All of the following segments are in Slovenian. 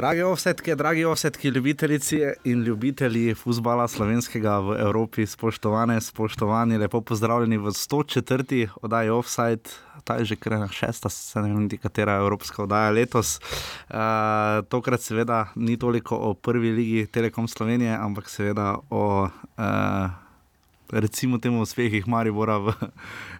Dragi offsetki, dragi offsetki, ljubitelici in ljubitelji futbola slovenskega v Evropi, spoštovane, spoštovani, lepo pozdravljeni v 104. oddaji Offside. Ta je že kar ena šesta, se ne vem, katera evropska oddaja letos. Uh, tokrat seveda ni toliko o prvi ligi Telekom Slovenije, ampak seveda o uh, recimo temu uspehih Maribora v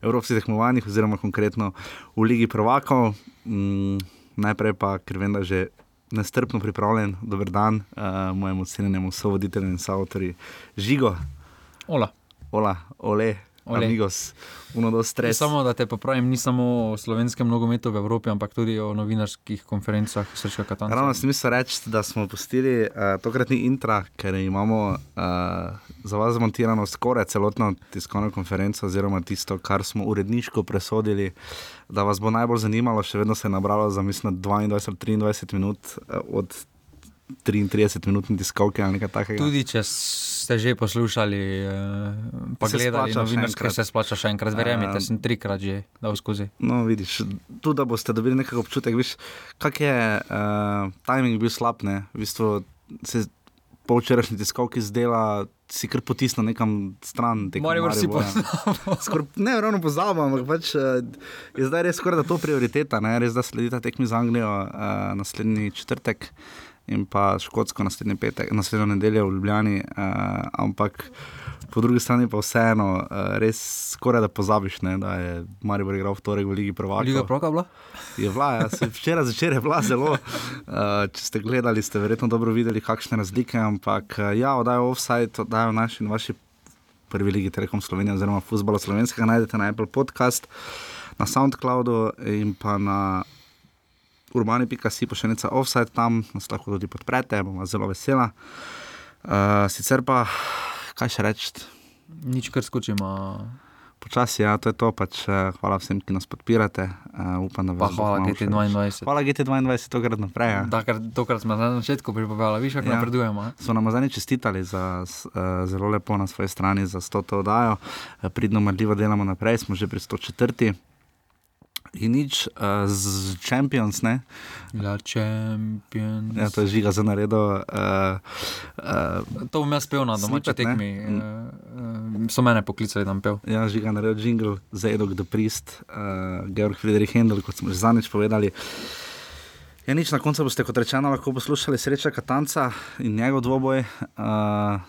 evropskih tekmovanjih, oziroma konkretno v Ligi Prvakov. Mm, najprej pa, ker vem, da že nestrpno pripravljen, dober dan uh, mojemu cenjenemu sovoditelju in soavtorju Žigo. Ola. Ola, ole. Ole. Amigos, uno, dos, tres. Samo da te popravim, ni samo o slovenskem nogometu v Evropi, ampak tudi o novinarskih konferencah Srčka Katanca. Ravno sem mislil reči, da smo pustili uh, tokratni intra, ker imamo uh, za vas zmontirano skoraj celotno tiskovno konferenco, oziroma tisto, kar smo uredniško presodili, da vas bo najbolj zanimalo. Še vedno se je nabralo za mislim 22-23 minut uh, od 33 minutni tiskovke ali nekaj takega. Tudi če ste že poslušali, eh, pa Se gledali novinarske, enkrat. se splača še enkrat. Verjemite, Um, sem trikrat že dal skozi. No, vidiš, tudi da boste dobili nekaj občutek, viš, kak je uh, timing bil slab. Ne? V bistvu se po včerajšnji tiskovki zdela, si kar potisnil nekam stran. tekmo Maribor si Maribora. Skor, ne, ravno pozabil, ampak pač, uh, je zdaj res skoraj da to prioriteta. Ne? Res da sledi ta tekmi z Anglijo uh, naslednji četrtek. In pa škotsko naslednji petek, naslednjo nedeljo v Ljubljani, uh, ampak po drugi strani pa vseeno, uh, res skoraj da pozabiš, ne, da je Maribor igral v torek v Ligi Prvaka. Liga Proka bila? Je bila, ja, se- včeraj zvečer je bila zelo. Uh, če ste gledali, ste verjetno dobro videli, kakšne razlike. Ampak uh, ja, oddajo offside, oddajo naši in vaši prvi ligi Telekom Slovenije, oziroma Fusbola Slovenskega, najdete na Apple Podcast, na SoundCloudu in pa na urbani.si pošiljka offside, tam nas lahko tudi podprete, bomo zelo vesela. Uh, sicer pa, kaj še reči? Nič kar skočimo. Počasi, ja, to je to. Pač, eh, hvala vsem, ki nas podpirate. Uh, upam, da Pa vas bo hvala kmalu še več. GT22. Hvala GT22, tokrat naprej. Ja. Tokrat smo na začetku pripovedali, viš, kako Ja. napredujemo. So nam zadnji čestitali za zelo lepo na svoji strani za 100 oddajo, Eh, pridno, marljivo delamo naprej, smo že pri 104. In nič uh, z Champions, ne? La Champions. Ja, to je žiga za naredo. Uh, uh, To bom jaz pel na domači tekmi. Uh, so mene poklicali, da bom pel. ja, žiga naredil jingle za Edok the Priest, uh, Georg Friedrich Händel, kot smo že zadnjič povedali. Ja, nič na koncu boste, kot rečeno, lahko poslušali sreča Katanca in njegov dvoboj uh,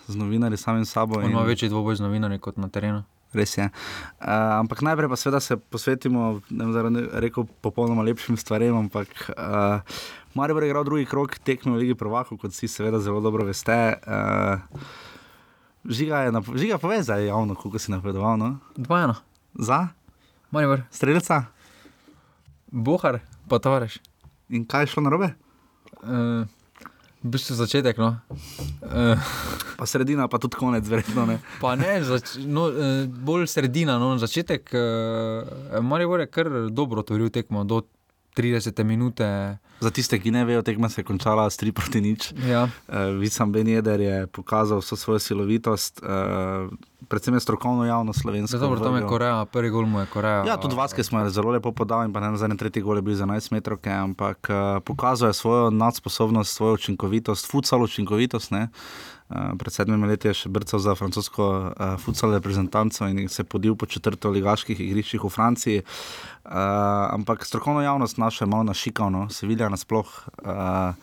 z novinarji samim sabo. On in- ima večji dvoboj z novinarji kot na terenu. Res je. Uh, ampak najprej pa seveda se posvetimo, ne bom zdaj rekel, popolnoma lepšim stvarem, ampak uh, Maribor je igral drugi krok tekme v Ligi Prvakov, kot vsi seveda zelo dobro veste. Uh, žiga je, žiga pove zdaj javno, kako si napredoval, no? Dva ena, Za Maribor, streljca Bohar, pa tovariš. in kaj je šlo narobe? Uh, v bistvu začetek, no. Uh, Pa sredina, pa tudi konec, verjetno ne. pa ne, zač, no, uh, bolj sredina, no, začetek. Uh, Maribor je kar dobro otvoril tekmo do 30 minute. Za tiste, ki ne vejo, tekma se je končala s 3 proti nič. Ja. Uh, Ben Jeder je pokazal vso svojo silovitost, uh, predvsem je strokovno javno slovensko. Zdaj, dobro, tam je. Koreja, prvi gol mu je Koreja. Ja, tudi Vaske smo je zelo lepo podal in pa ne zadnji tretji gol je bil za 11 metrov, ampak uh, pokazuje svojo nadsposobnost, svojo učinkovitost, futsal učinkovitost. Ne? Uh, pred sedmimi leti je še brcal za francosko uh, futsal reprezentanco in se podil po četrto ligaških igriščih v Franciji. Uh, ampak strokovno javnost naša je malo našikavno, Sevilja nasploh. Uh,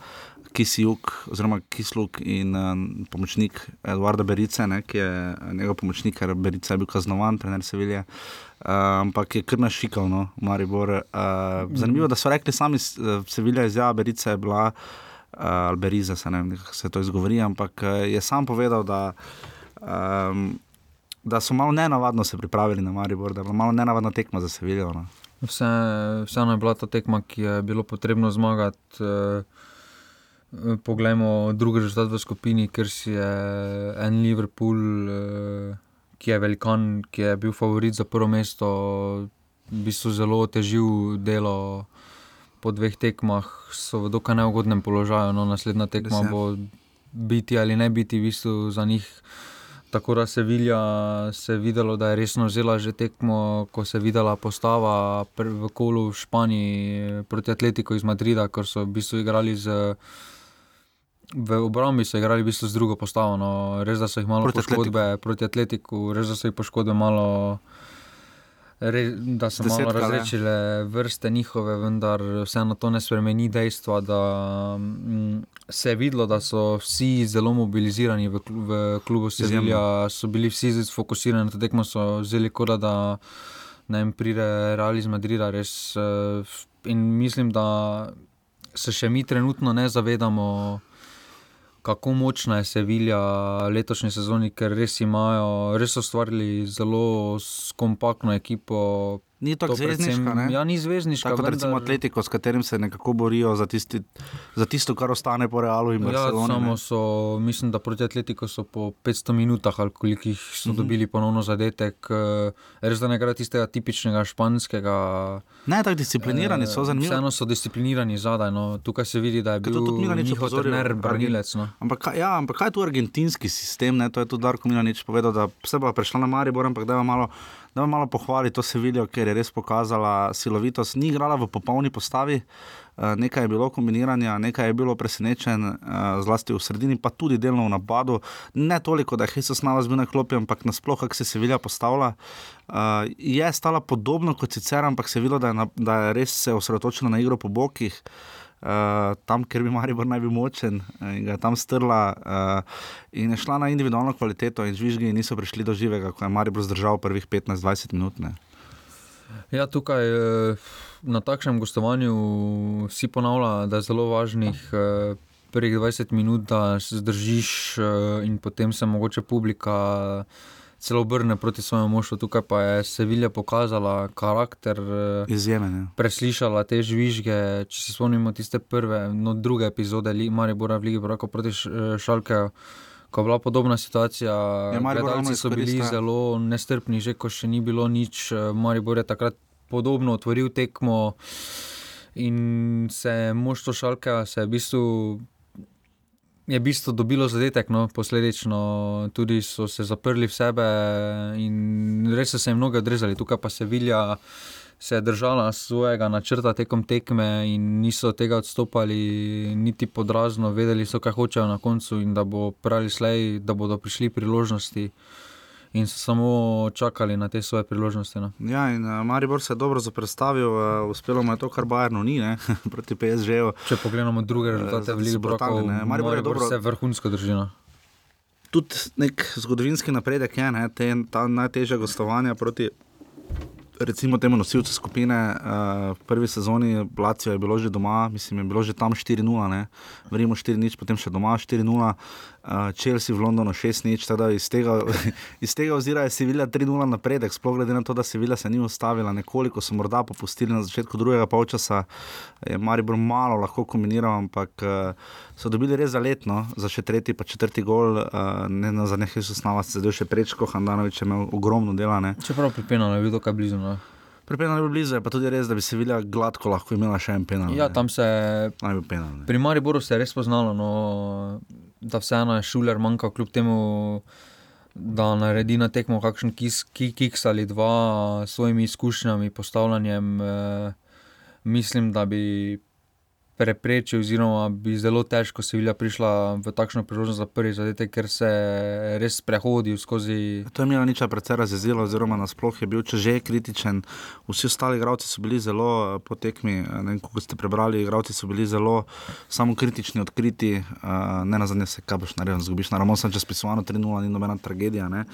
Kisjuk, oziroma Kisluk in uh, pomočnik Eduarda Berice, ne, ki je njegov pomočnik, ker Berica je bil kaznovan, trener Sevilje. Uh, ampak je kar našikal, no, Maribor. Uh, zanimivo, da so rekli sami, eh, Sevilja izjava Berice je bila, uh, Alberiza, se ne vem, kako se to izgovori, ampak uh, je sam povedal, da, um, da so malo nenavadno se pripravili na Maribor, da je malo nenavadna tekma za Seviljo. No. Vse, vseeno je bila ta tekma, ki je bilo potrebno zmagati. Eh, Poglejmo drugi rezultat v skupini, ker si je en Liverpool, eh, ki je velikan, ki je bil favorit za prvo mesto, v bistvu zelo otežil delo po dveh tekmah, so v dokaj neugodnem položaju. No, naslednja tekma je. bo biti ali ne biti v bistvu za njih Tako da Sevilja se je videlo, da je resno vzela že tekmo, ko se je videla postava v kolu v Španiji proti Atletiku iz Madrida, ker so v bistvu igrali z. V obrambi so igrali v bistvu z drugo postavo. No. Res, da so jih malo Proti poškodbe Atletiku. proti Atletiku, res, da so jih poškodbe malo. Re, da so malo Desetkale. razrečile vrste njihove, vendar vseeno to ne spremeni dejstva, da mm, se je videlo, da so vsi zelo mobilizirani v, v klubu Sevilja, so bili vsi fokusirani na to tekmo, so vzeli kot da ne vem, pride Real iz Madrida. Res, eh, in mislim, da se še mi trenutno ne zavedamo, kako močna je Sevilja letošnji sezoni, ker res imajo, res so ustvarili zelo kompaktno ekipo. Ni tako To predvsem- zvezdniška? Ja, ni zvezdniška. Tako kot vendar- recimo Atletiko, s katerim se nekako borijo za, tisti, za tisto, kar ostane po Realu in Ja, Barceloni. samo ne. so, mislim, da proti Atletiku so po 500 minutah ali koliko jih so Mhm. dobili ponovno zadetek. eh, Res da ne gre tistega tipičnega španskega. Ne, tako disciplinirani so, eh, zanimivo. Vseeno so disciplinirani zadaj. No. Tukaj se vidi, da je bil to tudi njihov trener branilec. No. Ampak, ja, ampak kaj je tu argentinski sistem? Ne? To je tudi Darko Milanič povedal, da se bo prišla na Maribor, ampak da je malo. Da malo pohvali to Sevilijo, ker je res pokazala silovitost. Ni igrala v popolni postavi, eh, nekaj je bilo kombiniranja, nekaj je bilo presenečen, eh, zlasti v sredini, pa tudi delno v napadu. Ne toliko, da je Jesus Navas bil na klopi, ampak nasploh, kako se Sevilja postavlja. Uh, je stala podobno kot sicer, ampak se je videlo, da je, da je res se osredotočila na igro po bokih. Uh, tam, kjer bi Maribor naj bil močen uh, in ga je tam strla, uh, in je šla na individualno kvaliteto, in žvižgi niso prišli do živega, ko je Maribor zdržal prvih 15-20 minut. Ne. Ja, tukaj na takšnem gostovanju vsi ponavljajo, da je zelo važnih prvih 20 minut, da se zdržiš in potem se mogoče publika celo obrne proti svojemu moštvu. Tukaj pa je Sevilja pokazala karakter. eh, Izjeme. Ne. Preslišala te žvižge, če se spomnimo tiste prve, no druge epizode Li- Maribora v Ligi Brako proti eh, Šalkeju, ko je bila podobna situacija. Ja, Gledalci so bili ja. zelo nestrpni, že ko še ni bilo nič. eh, Maribor je takrat podobno otvoril tekmo in se je moštvo Šalkeja se je v bistvu. Je v bistvu dobilo zadetek, no, posledično tudi so se zaprli v sebe in res so se jim mnogo odrezali. Tukaj pa se Vilja se je držala svojega načrta tekom tekme in niso tega odstopali, niti podrazno, vedeli so, kaj hočejo na koncu in da bo pravi slej, da bodo prišli priložnosti in so samo čakali na te svoje priložnosti. No. Ja, in uh, Maribor se je dobro zaprstavil, uh, uspelo mu je to, kar Bajernu ni, ne? proti PSG-ju. Če pogledamo druge rezultate v Ligi Brokov, ne. Maribor je dobro- se vrhunsko drži. No. Tudi nek zgodovinski napredek je, ne? Te, ta najtežja gostovanja proti. Recimo temu nosilcu skupine uh, v prvi sezoni, Lacijo je bilo že doma, mislim, je bilo že tam 4-0, ne? Verjemo 4-0, potem še doma 4-0, uh, Chelsea v Londonu 6-0, teda iz tega, iz tega ozira je Sevilla 3-0 napredek, sploh glede na to, da Sevilla se ni ustavila, nekoliko so morda popustili na začetku drugega polčasa, je Maribor malo lahko kombiniral, ampak uh, so dobili res zaletno, za še tretji pa četrti gol, uh, ne na zadnjih susnava, sedaj še prečko, Handanovič je imel ogromno dela, ne. Čeprav pri Penalu je bil dokaj blizu. No. Prepena je bil blizu, je pa tudi res, da bi se videla gladko lahko imela še en penal. Ja, ne. tam se Naj bi penal. ne. Pri Mariboru se je res poznalo, no, da vseeno je šuler manjkal, kljub temu, da naredi na tekmo kakšen kis, ki- kiks ali dva s svojimi izkušnjami, postavljanjem. Eh, mislim, da bi preprečil, oziroma bi zelo težko se Vilja prišla v takšno priložnost za prvi zadetek, ker se res prehodil skozi. To je Mila niča precej razjezilo, oziroma nasploh je bil, če že je kritičen. Vsi ostali igralci so bili zelo eh, po tekmi, eh, ne vem, kako ste prebrali, igralci so bili zelo samokritični, odkriti, uh, ne na zadnje se, kaj boš naredil, zgubiš na Ramon, sem čez pisovano 3-0, ni nobena tragedija. Ne?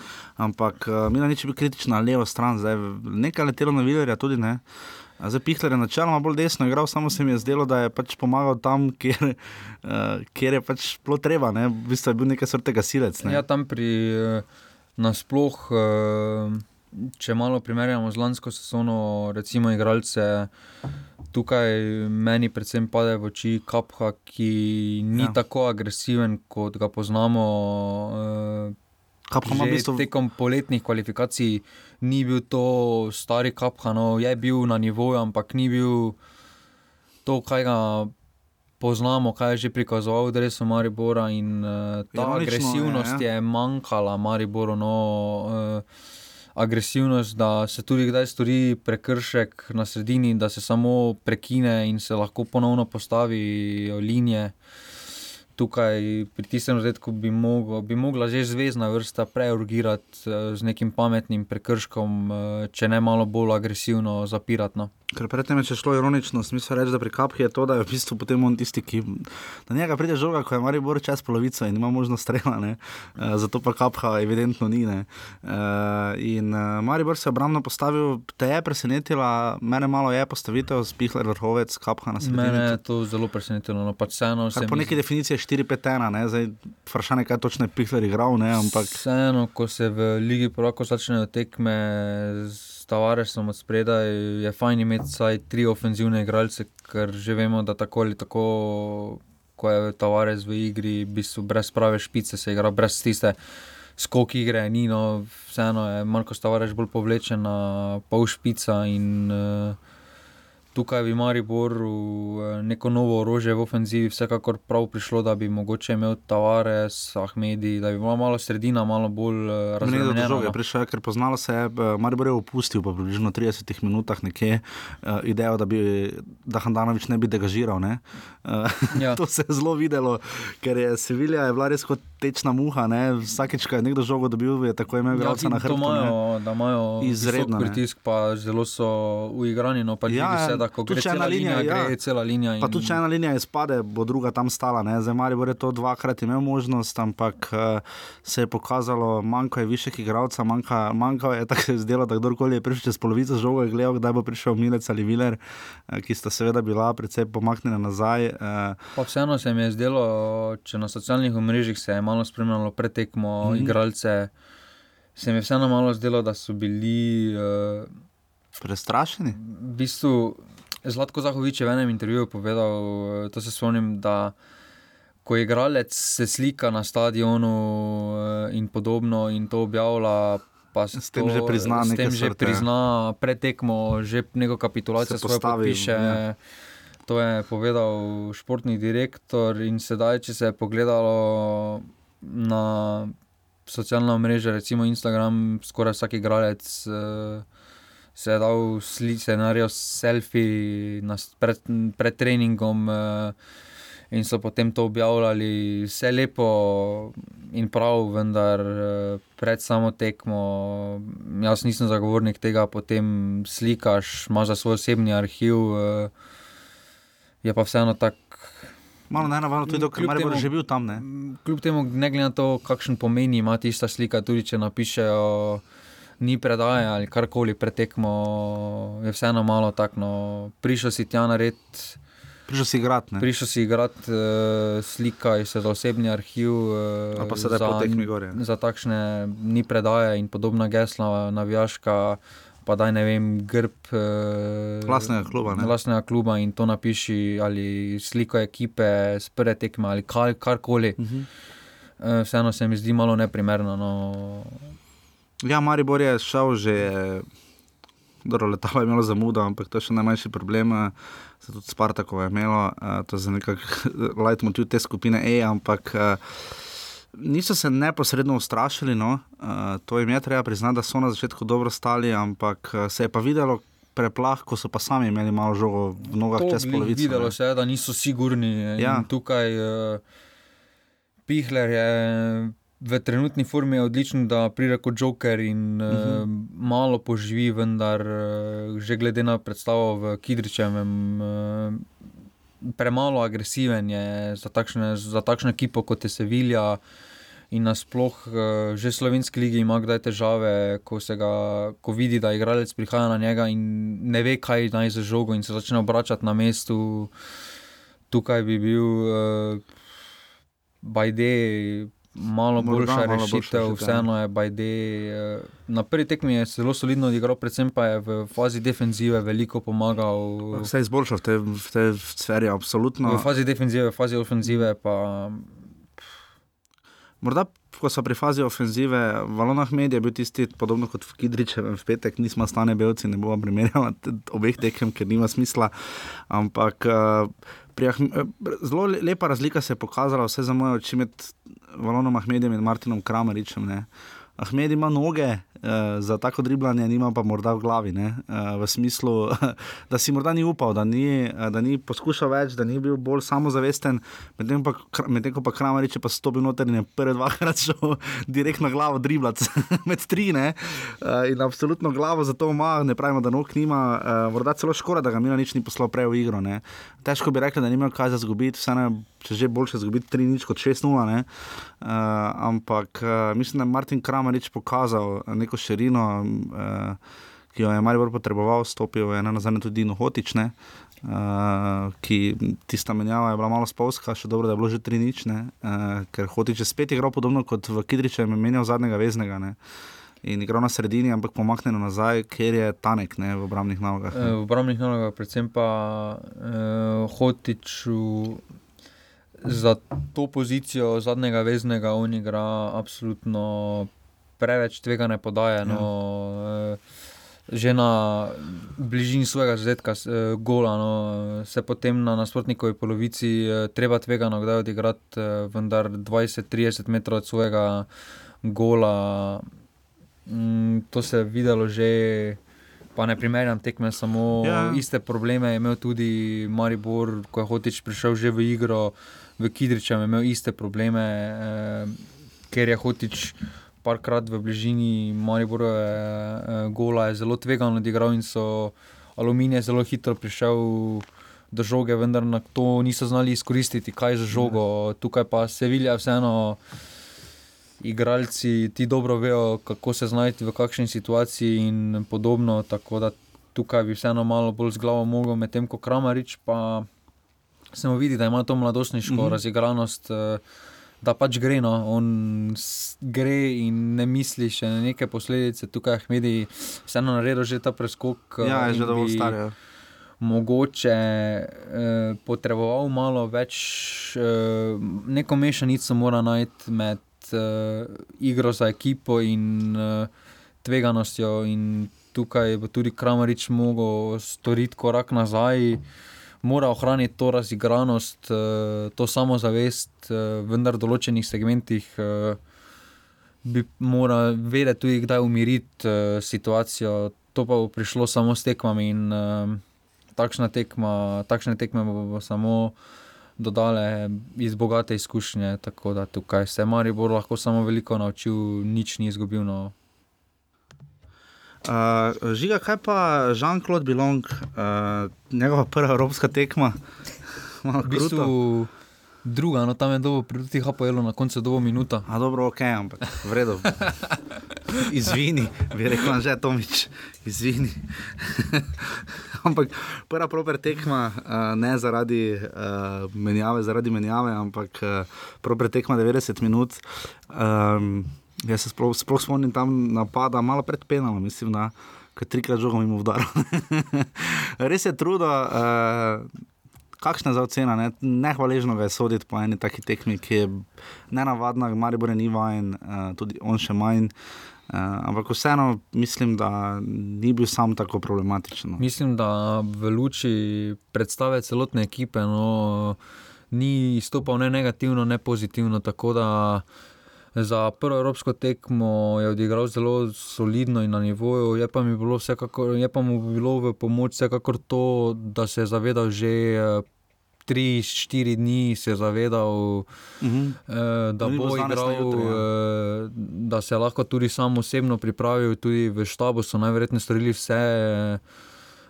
Ampak uh, Mila nič je bil kritičen na levo stran, zdaj nekaj letelo na Villerja tudi ne. A Zdaj Pihler je načeloma bolj desno igral, samo se mi je zdelo, da je pač pomagal tam, kjer, uh, kjer je pač bilo treba. Ne? V bistvu je bil nekaj sortega silec. Ne? Ja, tam pri eh, nasploh, eh, če malo primerjamo z lansko sezono, recimo igralce. Tukaj meni predvsem pade v oči Kapha, ki ni Ja. ja. tako agresiven, kot ga poznamo. eh, Kapha ima v Že bistvu tekom poletnih kvalifikacij ni bil to stari Kapha, no, je bil na nivoju, ampak ni bil to, kaj ga poznamo, kaj je že prikazoval, da so Maribora in uh, ta Ironično je, agresivnost je, ja. je manjkala Mariboru. No, uh, Agresivnost, da se tudi kdaj stori prekršek na sredini, da se samo prekine in se lahko ponovno postavi linije. Tukaj pri tistem zadetku bi, mogel, bi mogla že zvezdna vrsta preurgirati eh, z nekim pametnim prekrškom, eh, če ne malo bolj agresivno zapirati. No. Ker predtem je šlo ironično, smisel reči, da pri kapki je to, da je v bistvu potem on tisti, ki na njega pride žoga, ko je Maribor čez polovico in ima možnost strela, ne? Uh, zato pa kapka evidentno ni. Uh, in uh, Maribor se je obrambno postavil, te je presenetila, mene malo je postavitev, spihler vrhovec, kapka na sredini. Mene je to zelo presenetilo, no pač vseeno se Kar po neki definiciji je 4-5-1, ne? zdaj vprašanje, kaj točno je Pihler igral, ne? ampak Vseeno, ko se v Ligi Prvako začnejo tekme z Tavaresom od spredaj, je fajn imeti vsaj tri ofenzivne igralce, ker že vemo, da tako ali tako, ko je Tavares v igri, v bistvu brez prave špice se igra, brez tiste skok igre, ni no, vseeno je Marko Tavares bolj povlečen na pol špica in uh, tukaj bi Mariboru eh, neko novo orožje v ofenzivi vsekakor prav prišlo, da bi mogoče imel Tavares, Ahmedi, da bi bila malo sredina, malo bolj uh, Nekdo do razumljena. žoge prišel, ker poznalo se je, eh, Maribor je opustil po približno 30 minutah nekje idejo, da, bi, da Handanovič ne bi degažiral. Ne? Ja. to se je zelo videlo, ker je Sevilja je bila res kot tečna muha. Ne? Vsakeč, ko je nekdo žogo dobil, je tako imel Ja, igralca ti na hrbtu. ne. imajo, da imajo Izredno, ne. pritisk, pa zelo so uigrani. No, pa Ja, ja, se, da ko tudi gre ena cela linija, linija, ja. gre cela linija. Pa tudi če ena linija izpade, bo druga tam stala. Ne? Zdaj Maribor je to dvakrat imel možnost, ampak uh, se je pokazalo, manjka je višjih igralcev, manjka, manjka je tako se zdelo, da kdorkoli je prišel čez polovico žoga, je gledal, kdaj bo prišel Milec ali Viler, uh, ki sta seveda bila precej pomaknjena nazaj. Uh, Pa vseeno se mi je zdelo, če na socialnih omrežjih se je malo spremljalo pretekmo mm. igralce, se mi je vseeno malo zdelo, da so bili uh, prestrašeni. v bistvu. Zlatko Zahovič je v enem intervjuju povedal, eh, to se spomnim, da ko igralec se slika na stadionu eh, in podobno in to objavlja. S tem to, že prizna s tem že prizna pretekmo, že neko kapitulacijo svoje podpiše. ja. To je povedal športni direktor in sedaj, če se je pogledalo na socialna mreža, recimo Instagram, skoraj vsak igralec uh, se je dal sli, se je naredil selfie na, pred, pred treningom uh, in so potem to objavljali. Vse lepo in prav, vendar uh, pred samo tekmo, jaz nisem zagovornik tega, potem slikaš, imaš za svoj osebni arhiv. Uh, je pa vseeno tako. Malo ne navadno, tudi ker Kljub Maribor temu- je že bil tam. Ne? Kljub temu, ne glede na to, kakšen pomen ima tista slika, tudi če napišejo, ni predaje ali karkoli pretekmo, je vseeno malo tako. No. Prišel si tja narediti, Prišel si igrati. ne. prišel si igrati, uh, slika se za osebni arhiv. Uh, Ali pa sedaj po tekmi gor, ja. Za takšne ni predaje in podobna gesla, navijaška. Pa da ne vem, grb uh, Lastnega kluba, ne. lastnega kluba in to napiši, ali sliko ekipe, z prve tekme ali kar, karkoli. Uh -huh. Uh, vseeno se mi zdi malo neprimerno. No. Ja, Maribor je šel že, dobro, letalo je imelo zamudo, ampak to je še najmanjši problem. eh, Se tudi Spartakovo je imelo, eh, to je za nekakšen leitmotiv te skupine E, ampak eh, niso se neposredno ustrašili. No. eh, To jim je treba priznati, da so na začetku dobro stali, ampak se je pa videlo. Preplah, ko so pa sami imeli malo žogo v nogah To čez glih polovico. Videlo se je, da niso sigurni. In Ja. Tukaj uh, Pihler je v trenutni formi je odličen, da pride kot joker in uh, Mhm. -huh. malo poživi, vendar uh, že glede na predstavo v Kidričevem. Uh, Premalo agresiven je za, takšne, za takšno ekipo kot je Sevilja. In nasploh, eh, že slovenski ligi ima kdaj težave, ko, se ga, ko vidi, da igralec prihaja na njega in ne ve, kaj naj za žogo, in se začne obračati na mestu. Tukaj bi bil uh, Bajde malo Morda boljša malo boljša rešitev, rešitev, vseeno je Bajde. Uh, na prvi tekmi je zelo solidno odigral, predvsem pa je v fazi defenzive veliko pomagal. Se je izboljšal v tej, v tej sferi, absolutno. V fazi defenzive, v fazi ofenzive pa Morda, ko so pri fazi ofenzive, Valonah Medij je bil tisti, podobno kot v Kidričevem v petek, nismo stane belci, ne bomo primerjali te- obeh tekem, ker nima smisla. Ampak uh, eh, zelo le- lepa razlika se je pokazala, vse za moje oči med Valonom Ahmedijem in Martinom Krameričem. Ne. Ahmed ima noge uh, za tako driblanje, nima pa morda v glavi. Uh, v smislu, da si morda ni upal, da ni, uh, da ni poskušal več, da ni bil bolj samozavesten, medtem pa, ko pa Kramerič je pa stopil noter in je prve dvakrat šel direkt na glavo driblat med tri. Ne. Uh, in absolutno glavo za to ima, ne pravimo, da nog nima, uh, morda celo škoda, da ga Mila nič ni poslal prej v igro. Ne. Težko bi rekli, da ni imel kaj za zgubiti, vseeno če že boljše zgubiti 3 nič kot 6-0. ne. Uh, ampak uh, mislim, da je Martin Kramerič pokazal neko širino, uh, ki jo je Maribor potreboval, stopil je na nazaj tudi Dino Hotične. Uh, ki tista menjava je bila malo spolska, še dobro, da je bilo že tri nič, ne, uh, ker Hotič je spet igral podobno kot v Kidriču, je menjal zadnjega veznega ne, in igral na sredini, ampak pomaknjeno nazaj, ker je tanek ne, v obrambnih nalogah. Eh, ne. V obrambnih nalogah, predvsem pa uh, Hotiču za to pozicijo zadnjega veznega, on igra absolutno preveč tvegane podaje. No, eh, Že na bližini svojega zadetka, eh, gola, no, se potem na nasprotnikovi polovici eh, treba tvegano kdaj odigrati, eh, vendar 20-30 metrov od svojega gola. Mm, to se je videlo že, pa ne primerjam tekme, samo Ja. iste probleme je imel tudi Maribor, ko je Hotič prišel že v igro, v Kidričem je imel iste probleme, eh, ker je Hotič parkrat v bližini Mariborove eh, gola je zelo tvegano odigral in so Aluminij je zelo hitro prišel. Do žoge, vendar na to niso znali izkoristiti, kaj za žogo. Tukaj pa Sevilja, vseeno, igralci ti dobro vejo, kako se znajti v kakšni situaciji in podobno. Tako da tukaj bi vseeno malo bolj z glavo mogel, medtem ko Kramarič pa se mu vidi, da ima to mladostniško mm. -hmm. razigranost. eh, Da pač gre, no. on gre in ne misli še na neke posledice. Tukaj Ahmedi vseeno naredil že ta preskok. eh, Ja, je že dovolj star. Ja. Mogoče eh, potreboval malo več, eh, neko mešanico mora najti med eh, igro za ekipo in eh, tveganostjo. In tukaj bo tudi Kramarič mogel storiti korak nazaj, mora ohraniti to razigranost, eh, to samozavest, eh, vendar v določenih segmentih. Eh, Bi moral vedeti tudi, kdaj umiriti uh, situacijo, to pa bo prišlo samo s tekmami. In, uh, takšna tekma, takšne tekme bo, bo samo dodale iz bogate izkušnje. Tako da tukaj se je Maribor lahko samo veliko naučil, nič ni izgubil. No. Uh, žiga, kaj pa Jean-Claude Bilong, uh, njegova prva evropska tekma? V bistvu druga, no tam je dobo proti HPL-u na koncu dobo minuta. A dobro, ok, ampak v redu. Izvini, bi rekel, že Tomič, izvini. ampak prva proper tekma, uh, ne zaradi uh, menjave, zaradi menjave, ampak uh, proper tekma 90 minut. Um, jaz se sploh, sploh spomnim tam napada, malo pred penalom, mislim, da kar trikrat žogom jim udaril. Res je trudo. Uh, Kakšna je za ocena? Ne? Nehvaležno je soditi po eni taki tekmi, ki je nenavadna, Maribor je ni vajen, uh, tudi on še manj. Uh, ampak vseeno mislim, da ni bil sam tako problematičen. no. Mislim, da v luči predstave celotne ekipe no, ni izstopal ne negativno, ne pozitivno. Tako da za prvo evropsko tekmo je odigral zelo solidno in na nivoju. Je pa, mi bilo vsekakor, je pa mu bilo v pomoč vsekakor to, da se je zavedal že. Tri, štiri dni se zavedal, Uh -huh. eh, da bilo bo igral, jutri, ja. eh, da se lahko tudi sam osebno pripravil, tudi v štabu so najverjetneje storili vse, eh,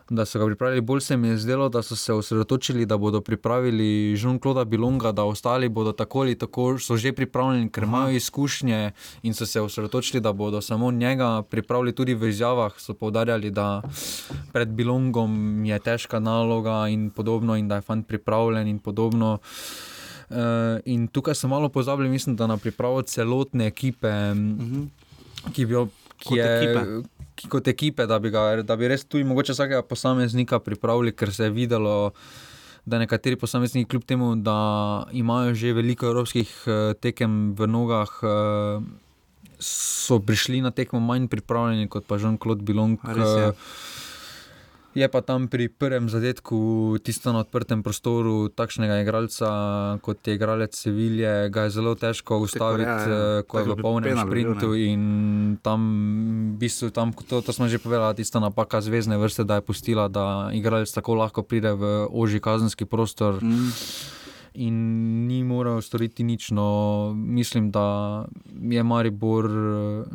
da so ga pripravili. Bolj se mi je zdelo, da so se osredotočili, da bodo pripravili Jean-Claude Bilonga, da ostali bodo tako ali tako so že pripravljeni, ker imajo izkušnje in so se osredotočili, da bodo samo njega pripravili tudi v izjavah. So povdarjali, da pred Bilongom je težka naloga in podobno, in da je fant pripravljen in podobno. Uh, in tukaj so malo pozabili, mislim, da na pripravo celotne ekipe, uh -huh. ki bi jo. Ki je, ekipe. Kot ekipe, da bi, ga, da bi res tudi mogoče vsakega posameznika pripravili, ker se je videlo, da nekateri posamezniki, kljub temu, da imajo že veliko evropskih eh, tekem v nogah, eh, so prišli na tekmo manj pripravljeni kot pa Jean-Claude Bilong. Res je. Je pa tam pri prvem zadetku, tisto na odprtem prostoru, takšnega igralca kot je igralec Sevilje, ga je zelo težko ustaviti, ja, ja. eh, ko je Tako v polnem penal bil, sprintu. In tam, v bistvu, tam to, to smo že povedali, tista napaka zvezdne vrste, da je pustila, da igralec tako lahko pride v oži kazenski prostor. Mm. In ni moral storiti nič. No, mislim, da je Maribor,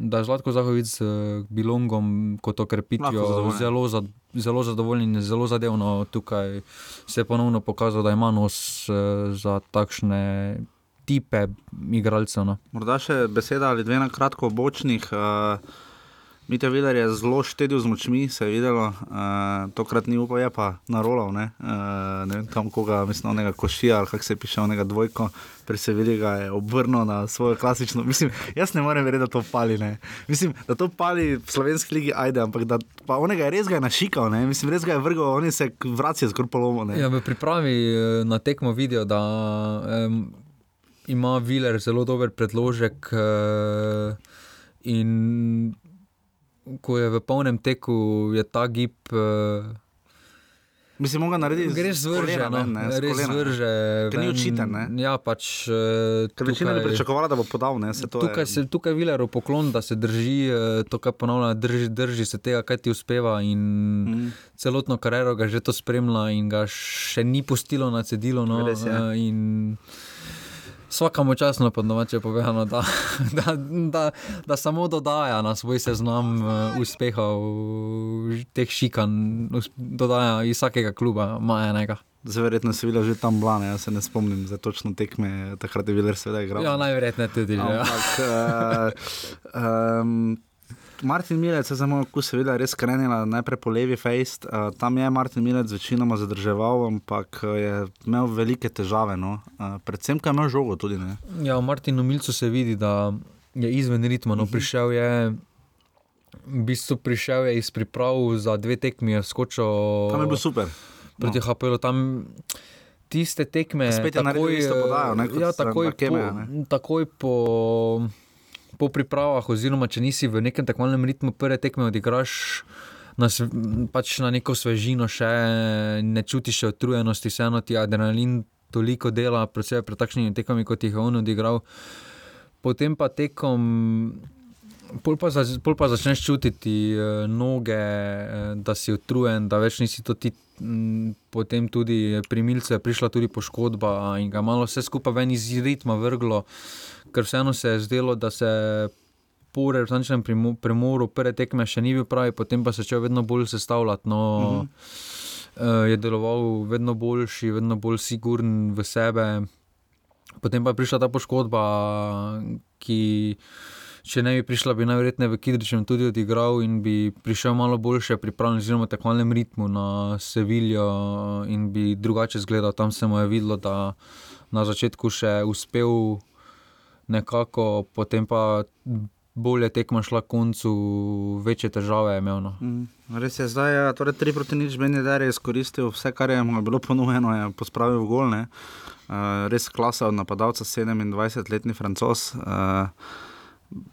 da je Zlatko Zahovic z eh, Bilongom kot okrepitvijo zelo, za, zelo zadovoljen in zelo zadevno. Tukaj se je ponovno pokazal, da ima nos eh, za takšne tipe igralcev. No. Morda še beseda ali dve na kratko o bočnih. Uh, Mite Viler je zelo štedil z močmi, se je videlo, uh, tokrat ni upal, je pa narolal, ne, uh, ne vem kam koga, mislim, onega košija ali kako se piše, onega dvojko, pri Sevilji ga je obrnil na svojo klasično, mislim, jaz ne morem verjeti, da to pali, ne, mislim, da to pali v slovenski ligi, ajde, ampak da pa onega je res ga je našikal, ne, mislim, res ga je vrgel, oni se vracijo skoraj polomo, ne. Ja, v pripravi eh, na tekmo vidijo, da um, ima Viler zelo dober predložek. Uh, in ko je v polnem teku, je ta gib. Uh, Mislim, moga narediti Greš z zvrže, kolena no, ven, ne, s res kolena. zvrže. Ker ni ven. očiten, ne. Ja, pač. Uh, Ker večina je pričakovala, da bo podal, ne, se to Tukaj, je. se, tukaj Vileru poklon, da se drži, eh, to kar ponavlja, drži, drži se tega, kaj ti uspeva. In Mhm. celotno kariero ga že to spremlja in ga še ni pustilo na cedilu. No, Res je. eh, in Vsakamo časno, po domače povedano, da, da, da, da samo dodaja na svoj seznam uh, uspehov, teh šikan, dodaja iz vsakega kluba, ima enega. Zdaj, verjetno si videl že tam blane, jaz se ne spomnim za točno tekme, takrat je Viler seveda igral. Ja, najverjetneje tudi. Ja. Ampak, uh, um, Martin Milec je za moj okus seveda res krenila najprej po levi fejst. Uh, tam je Martin Milec večinoma zadrževal, ampak eh, je imel velike težave. No? Uh, predvsem, ker je imel žogo tudi. Ne? Ja, v Martinu Milcu se vidi, da je izven ritma. No, prišel je, v bistvu prišel je iz priprav za dve tekmi, je skočil Tam je bil super. proti no. HPL. Tam tiste tekme, Spet je naredil isto podajo, ne, ja, takoj, po, takoj po. Po pripravah, oziroma če nisi v nekem tekmovalnem ritmu, prve tekme odigraš na, pač na neko svežino, še ne čutiš utrujenosti, vseeno ti adrenalin toliko dela, predvsem pred takšnimi tekmami, kot jih je on odigral. Potem pa tekom, pol pa, za, pol pa začneš čutiti eh, noge, eh, da si utrujen, da več nisi to ti. m, Potem tudi pri Milcu je prišla tudi poškodba in ga malo vse skupaj ven iz ritma vrglo, ker vseeno se je zdelo, da se po premo- premoru prve tekme še ni bil pravi, potem pa se je začel vedno bolj sestavljati. No, Mhm. uh, je deloval vedno boljši, vedno bolj siguren v sebe. Potem pa je prišla ta poškodba, ki, če ne bi prišla, bi najverjetneje v Kidričem tudi odigral in bi prišel malo boljše pripravljen, oziroma v tekmovalnem ritmu na Seviljo in bi drugače izgledal. Tam se mu je videlo, da na začetku še uspel nekako, potem pa bolje tekma šla koncu, večje težave je imel. No. Mm, Res je, zdaj torej 3 proti nič, Benny Dar je izkoristil vse, kar je mu bilo ponujeno, je pospravil v gol. ne. Uh, res klasa od napadalca, 27-letni francos. Uh,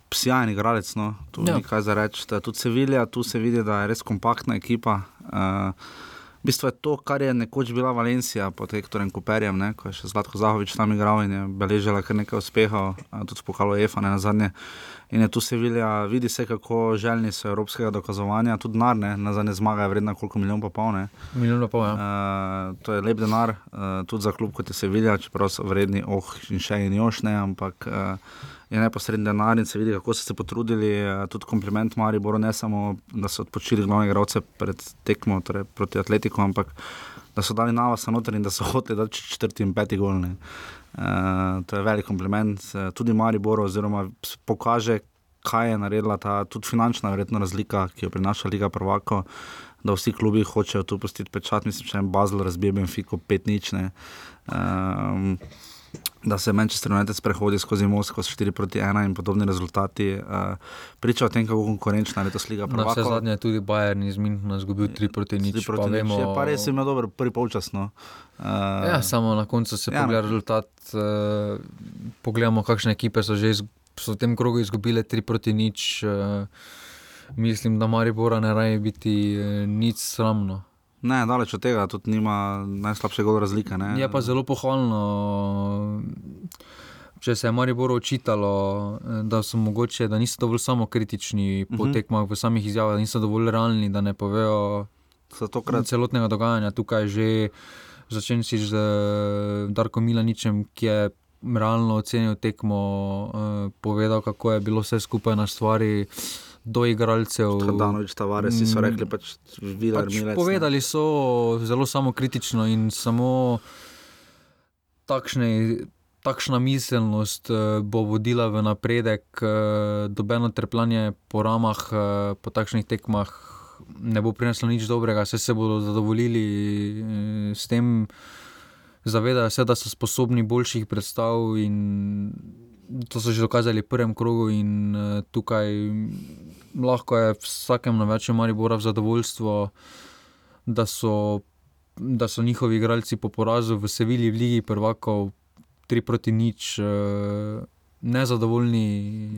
Sjajen igralec, no, tu Ja. ni kaj za reči. Da Tudi Sevilja, tu se vidi, da je res kompaktna ekipa. Uh, bistvu je to, kar je nekoč bila Valencija pod Hektorjem Kuperjem, ne, ko je še Zlatko Zahovič tam igral in je beležila kar nekaj uspehov, tudi v pokalu EFA, ne na zadnje. In je tu Sevilja, vidi se, kako željni so evropskega dokazovanja, tudi denar, na zadnje zmaga je vredna koliko milijon pa pol. Ne. Milijon pa pol, ja. Uh, to je lep denar, uh, tudi za klub kot je Sevilja, čeprav so vredni, oh, in še in još ne, ampak uh, je neposreden denar in se vidi, kako so se potrudili. Uh, tudi kompliment Mariboru, ne samo, da so odpočili glavne igralce pred tekmo, torej proti Atletiku, ampak da so dali na vas noter in da so hoteli dati četrti in peti golne. Uh, to je velik kompliment uh, tudi Mariboru, oziroma pokaže, kaj je naredila ta tudi finančna verjetno razlika, ki jo prinaša Liga Prvako, da vsi klubi hočejo tu pustiti pečat, mislim, če je Basel razbije Benfico 5-0. Um, da se Manchester United sprehodi skozi Moskvo s 4 proti 1 in podobni rezultati, uh, priča o tem, kako konkurenčna je letos Liga Na vse zadnje je tudi Bayern iz Minhna izgubil 3 proti 0. Tri proti nič. Je pa res imel dober prvi polčas. No. Uh, Ja, samo na koncu se Ja, ja, pogleda rezultat. Uh, pogledamo, kakšne ekipe so že iz, so v tem krogu izgubile 3 proti 0. Uh, mislim, da Maribora ne raje biti uh, nič sramno. Ne, daleč od tega, tudi nima najslabše gol razlike. Ne. Je pa zelo pohvalno, če se je Maribor očitalo, da so mogoče, da niso dovolj samokritični po uh Mhm. -huh. tekmah, v samih izjavah, da niso dovolj realni, da ne povejo tokrat celotnega dogajanja. Tukaj že začenši z eh, Darkom Milaničem, ki je realno ocenil tekmo, eh, povedal, kako je bilo vse skupaj na stvari. Do igralcev. Danovič, Tavares, so Mm, rekli, pač videl, Pač Milec. ne. povedali so zelo samokritično in samo takšne, takšna miselnost eh, bo vodila v napredek, eh, dobeno trpljenje po ramah, eh, po takšnih tekmah ne bo prineslo nič dobrega, vse se bodo zadovoljili s tem, zavedajo se, da so sposobni boljših predstav in to so že dokazali v prvem krogu in eh, tukaj lahko je vsakem navečem Maribora v zadovoljstvo, da so, da so njihovi igralci po porazu v Sevilji v Ligi prvakov 3 proti nič. eh, Nezadovoljni,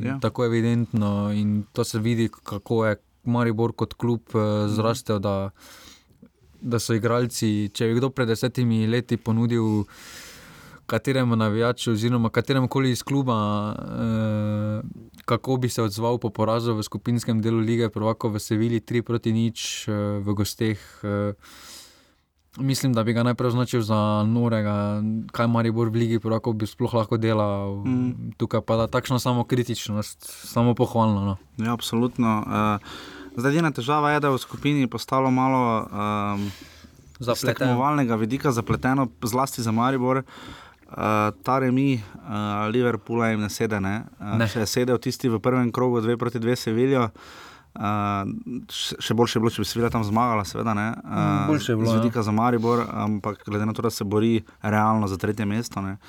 Ja. tako evidentno, in to se vidi, kako je Maribor kot klub eh, zrastel, da, da so igralci. Če bi kdo pred desetimi leti ponudil kateremu navijaču, oziroma kateremu koli iz kluba, eh, kako bi se odzval po porazu v skupinskem delu lige, prvako v Sevilji 3 proti nič eh, v gosteh. Eh, Mislim, da bi ga najprej označil za norega, kaj Maribor v Ligi, kako bi sploh lahko delal. Mm. Tukaj pa da takšna samokritičnost, samo pohvalno. No. Ja, absolutno. Uh, zdaj, edina težava je, da je v skupini postalo malo um, z Zapleten. tekmovalnega vidika zapleteno, zlasti za Maribor. Uh, ta remi, uh, Liverpoola jim ne sede. Ne? Uh, Ne. Je sedel tisti v prvem krogu, dve proti dve Seviljo. Uh, še še boljše je bilo, če bi Sevilla tam zmagala, seveda. Ne? Uh, boljše je bilo, Z ja. vidika za Maribor, ampak glede na to, da se bori realno za tretje mesto. Ne?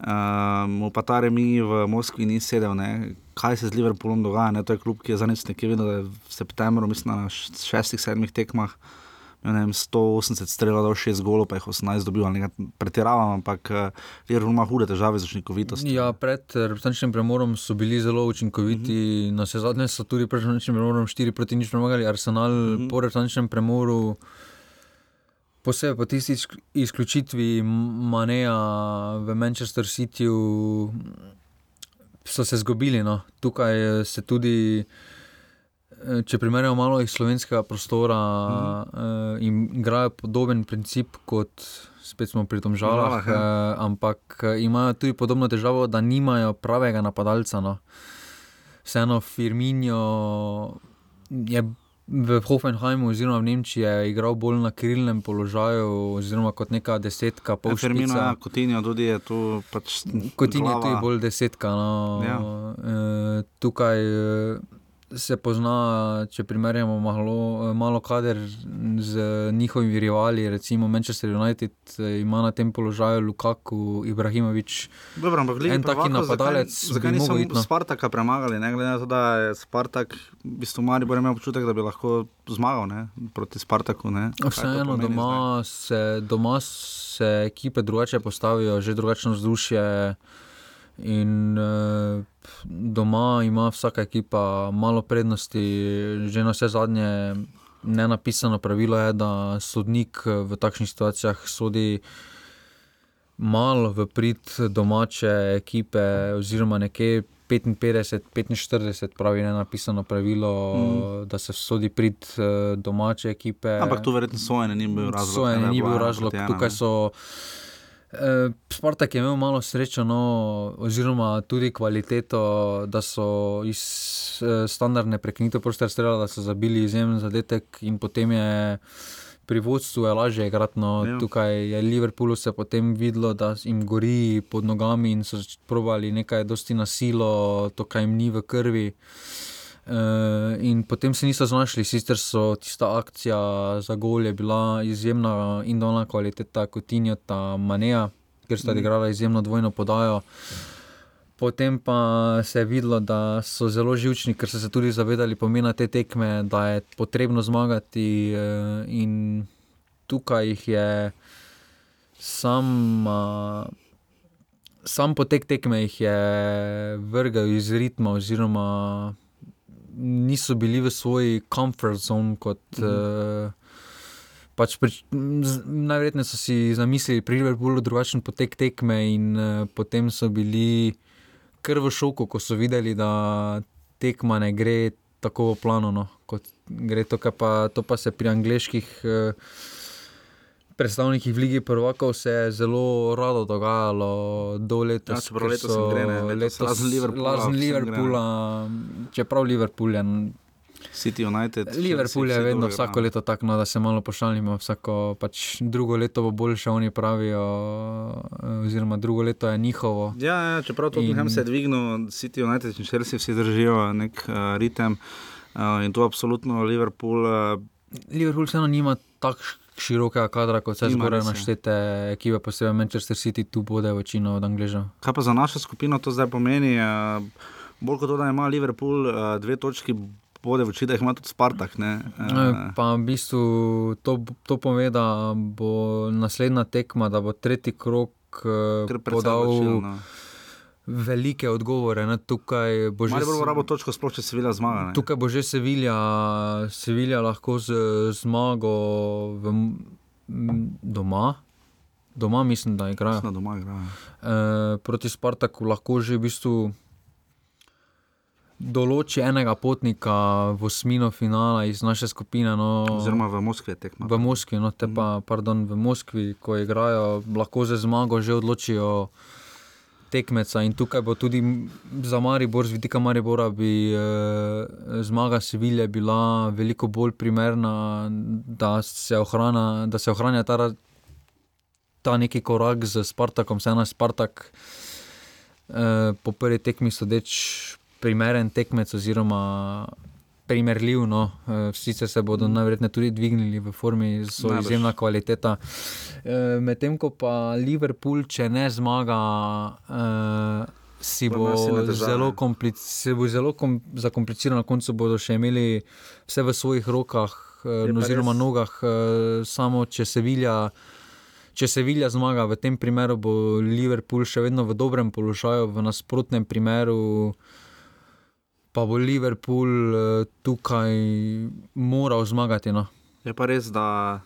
Uh, mu pa ta remi v Moskvi ni sedel, ne? kaj se z Liverpoolom dogaja. Ne? To je klub, ki je zadnjič nekje videl, da je v septembru, mislim, na šestih, sedmih tekmah. Ne vem, 180 strelov, dal 6 golov, pa jih 18 dobil, ali nekaj pretiravam, ampak uh, Liverpool ima hude težave z učinkovitostjo. Ja, pred eh, reprezentančnim premorom so bili zelo učinkoviti, mm -hmm. na vse zadnje so tudi pred reprezentančnim premorom 4 proti nič premagali. Arsenal mm -hmm. po reprezentančnem premoru, posebej po tisti izk- izključitvi Maneja v Manchester Cityju, so se zgubili. No. Tukaj eh, se tudi. eh, Če primerjamo malo iz slovenskega prostora, mm. uh, in igrajo podoben princip kot spet smo pri tom žalah, ja. uh, ampak eh, imajo tudi podobno težavo, da nimajo pravega napadalca. No. Vseeno Firminijo je v Hoffenheimu oziroma v Nemčiji je igral bolj na krilnem položaju, oziroma kot neka desetka, pol Fermino, špica. ja, Kotinjo tudi je tu. Pač Kot in je tudi bolj desetka. No. Ja. E, tukaj e, se pozna, če primerjamo malo, malo kader z njihovimi rivali, recimo Manchester United e, ima na tem položaju Lukaku, Ibrahimovič. Dobro, ampak Liga En taki prvakov, napadalec Zakaj, zakaj mogel iti, no. Spartaka premagali, ne glede na to, da je Spartak, v bistvu Maribor imel občutek, da bi lahko zmagal ne, proti Spartaku. Vseeno doma se, doma se ekipe drugače postavijo, že drugačno vzdušje. In uh, doma ima vsaka ekipa malo prednosti, že na vse zadnje. Nenapisano pravilo je, da sodnik eh, v takšnih situacijah sodi malo v prid domače ekipe, oziroma nekje 55-45, pravi nenapisano pravilo, mm. da se sodi prid eh, domače ekipe. Ampak tu verjetno sojenje ni bil razlog. Sojenje ni bila bil ena razlog, tukaj so. Eh, Spartak je imel malo srečo, no, oziroma tudi kvaliteto, da so iz eh, standardne prekinitve prostora streljali, da so zabili izjemen zadetek, in potem je pri vodstvu je lažje igrati. No. Ja. Tukaj je Liverpoolu se potem videlo, da jim gori pod nogami in so provali nekaj dosti na silo, to, kar jim ni v krvi. Uh, in potem se niso znašli, sicer so tista akcija za gol je bila izjemna in dolna kvaliteta kot Injota Maneja, ker sta odigrala izjemno dvojno podajo. Potem pa se je videlo, da so zelo živčni, ker so se tudi zavedali pomena te tekme, da je potrebno zmagati. eh, In tukaj jih je sam, uh, sam potek tekme jih je vrgel iz ritma, oziroma niso bili v svoji comfort zone, kot, mm. uh, Pač prič, z- najverjetneje so si zamislili pri Liverpoolu drugačen potek tekme, in uh, potem so bili kar v šoku, ko so videli, da tekma ne gre tako plano, no, kot gre to, pa, to pa se pri angliških. Uh, Predstavnikih v Ligi prvakov se je zelo rado dogajalo do letos. Ja, čeprav letos so gre, ne, letos razen Liverpoola Razen. Liverpoola, čeprav Liverpool je City United. Liverpool je vsi vedno dobro vsako igrajo. leto tako, no, da se malo pošalimo. Vsako pač drugo leto bo boljše, oni pravijo, eh, oziroma drugo leto je njihovo. Ja, ja, čeprav Tottenham In- se je dvignil, City United in Chelsea vsi držijo nek uh, ritem uh, in to absolutno Liverpool. Uh, Liverpool vseeno nima tako širokega kadra kot vse Nima, zgoraj je. naštete ekipe, posebej Manchester City, tu bode večino od Angležev. kaj pa za našo skupino to zdaj pomeni? Uh, bolj kot to, da ima Liverpool uh, dve točki, bode v oči, da jih ima tudi Spartak. Ne? Uh, pa v bistvu to, to pove, da bo naslednja tekma, da bo tretji krok podal odločilno. Velike odgovore. Ne? Tukaj bo že Maribor bo s- rabo točko, sploh če se vila zmaga. ne. Tukaj bo že Sevilja, Sevilja lahko z zmago v, doma. Doma mislim, da igrajo. Na doma igrajo. E, proti Spartaku lahko že v bistvu določi enega potnika v osmino finala iz naše skupine. No, Oziroma v Moskvi je tekma. v Moskvi, no, te pa, pardon, v Moskvi, ko igrajo, lahko za zmago že odločijo tekmeca. In tukaj bo tudi za Maribor, z vidika Maribora, bi eh, zmaga Sevilje bila veliko bolj primerna, da se, ohrana, da se ohranja ta, ta neki korak z Spartakom, vseeno je Spartak eh, po prvi tekmi sodeč primeren tekmec oziroma primerljiv. No. Eh, Sicer se bodo najverjetneje tudi dvignili v formi, so Najbrž. izjemna kvaliteta. Eh, Medtem ko pa Liverpool, če ne zmaga, eh, si Bo zelo, se bo zelo kom zakomplicirano, na koncu bodo še imeli vse v svojih rokah, eh, Je oziroma res. nogah, samo če se vilja. Če se Vilja zmaga, v tem primeru bo Liverpool še vedno v dobrem položaju, v nasprotnem primeru pa bo Liverpool eh, tukaj moral zmagati. No. Je pa res, da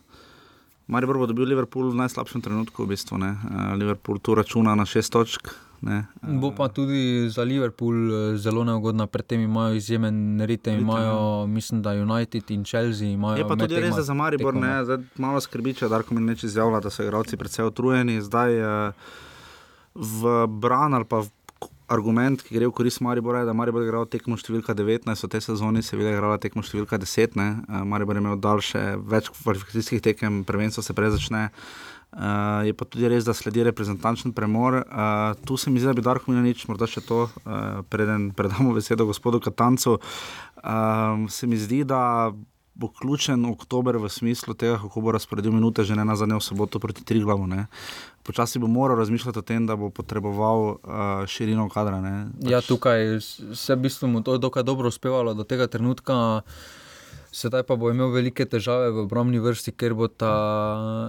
Maribor bo dobil Liverpool v najslabšem trenutku. V bistvu, ne. Eh, Liverpool tu računa na šest točk. Ne. Eh, Bo pa tudi za Liverpool zelo neugodna, predtem imajo izjemen ritem, Ritem, imajo, mislim, da United in Chelsea imajo. Je pa tudi res, da za Maribor ne, zdaj malo skrbi, če Darko mi neče izjavlja, da so igralci precej utrujeni. Zdaj v bran ali pa v argument, ki gre v korist Maribora, je, da Maribor je igral tekmo številka 19, v tej sezoni se je igrala tekmo številka 10. Ne. Eh, Maribor je imel daljše, več kvalifikacijskih tekem, prvenstvo se prej začne. Uh, je pa tudi res, da sledi reprezentančni premor. Uh, tu se mi zdi, da bi Darko Milanič, morda še to, uh, preden predamo besedo gospodu Katancu. Uh, se mi zdi, da bo ključen oktober v smislu tega, kako bo razporedil minute, že ne na zadnje v soboto proti Triglavu. Ne. Počasi bo moral razmišljati o tem, da bo potreboval uh, širino kadra. Ne. Ja, tukaj s- se v bistvu mu to dokaj dobro uspevalo do tega trenutka. Sedaj pa bo imel velike težave v obrambni vrsti, ker bo ta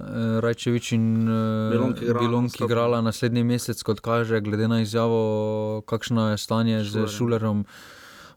eh, Rajčevič in eh, Bilonki igrala Bilonki igrala naslednji mesec, kot kaže, glede na izjavo, kakšno je stanje z Šulerjem. Šulerom.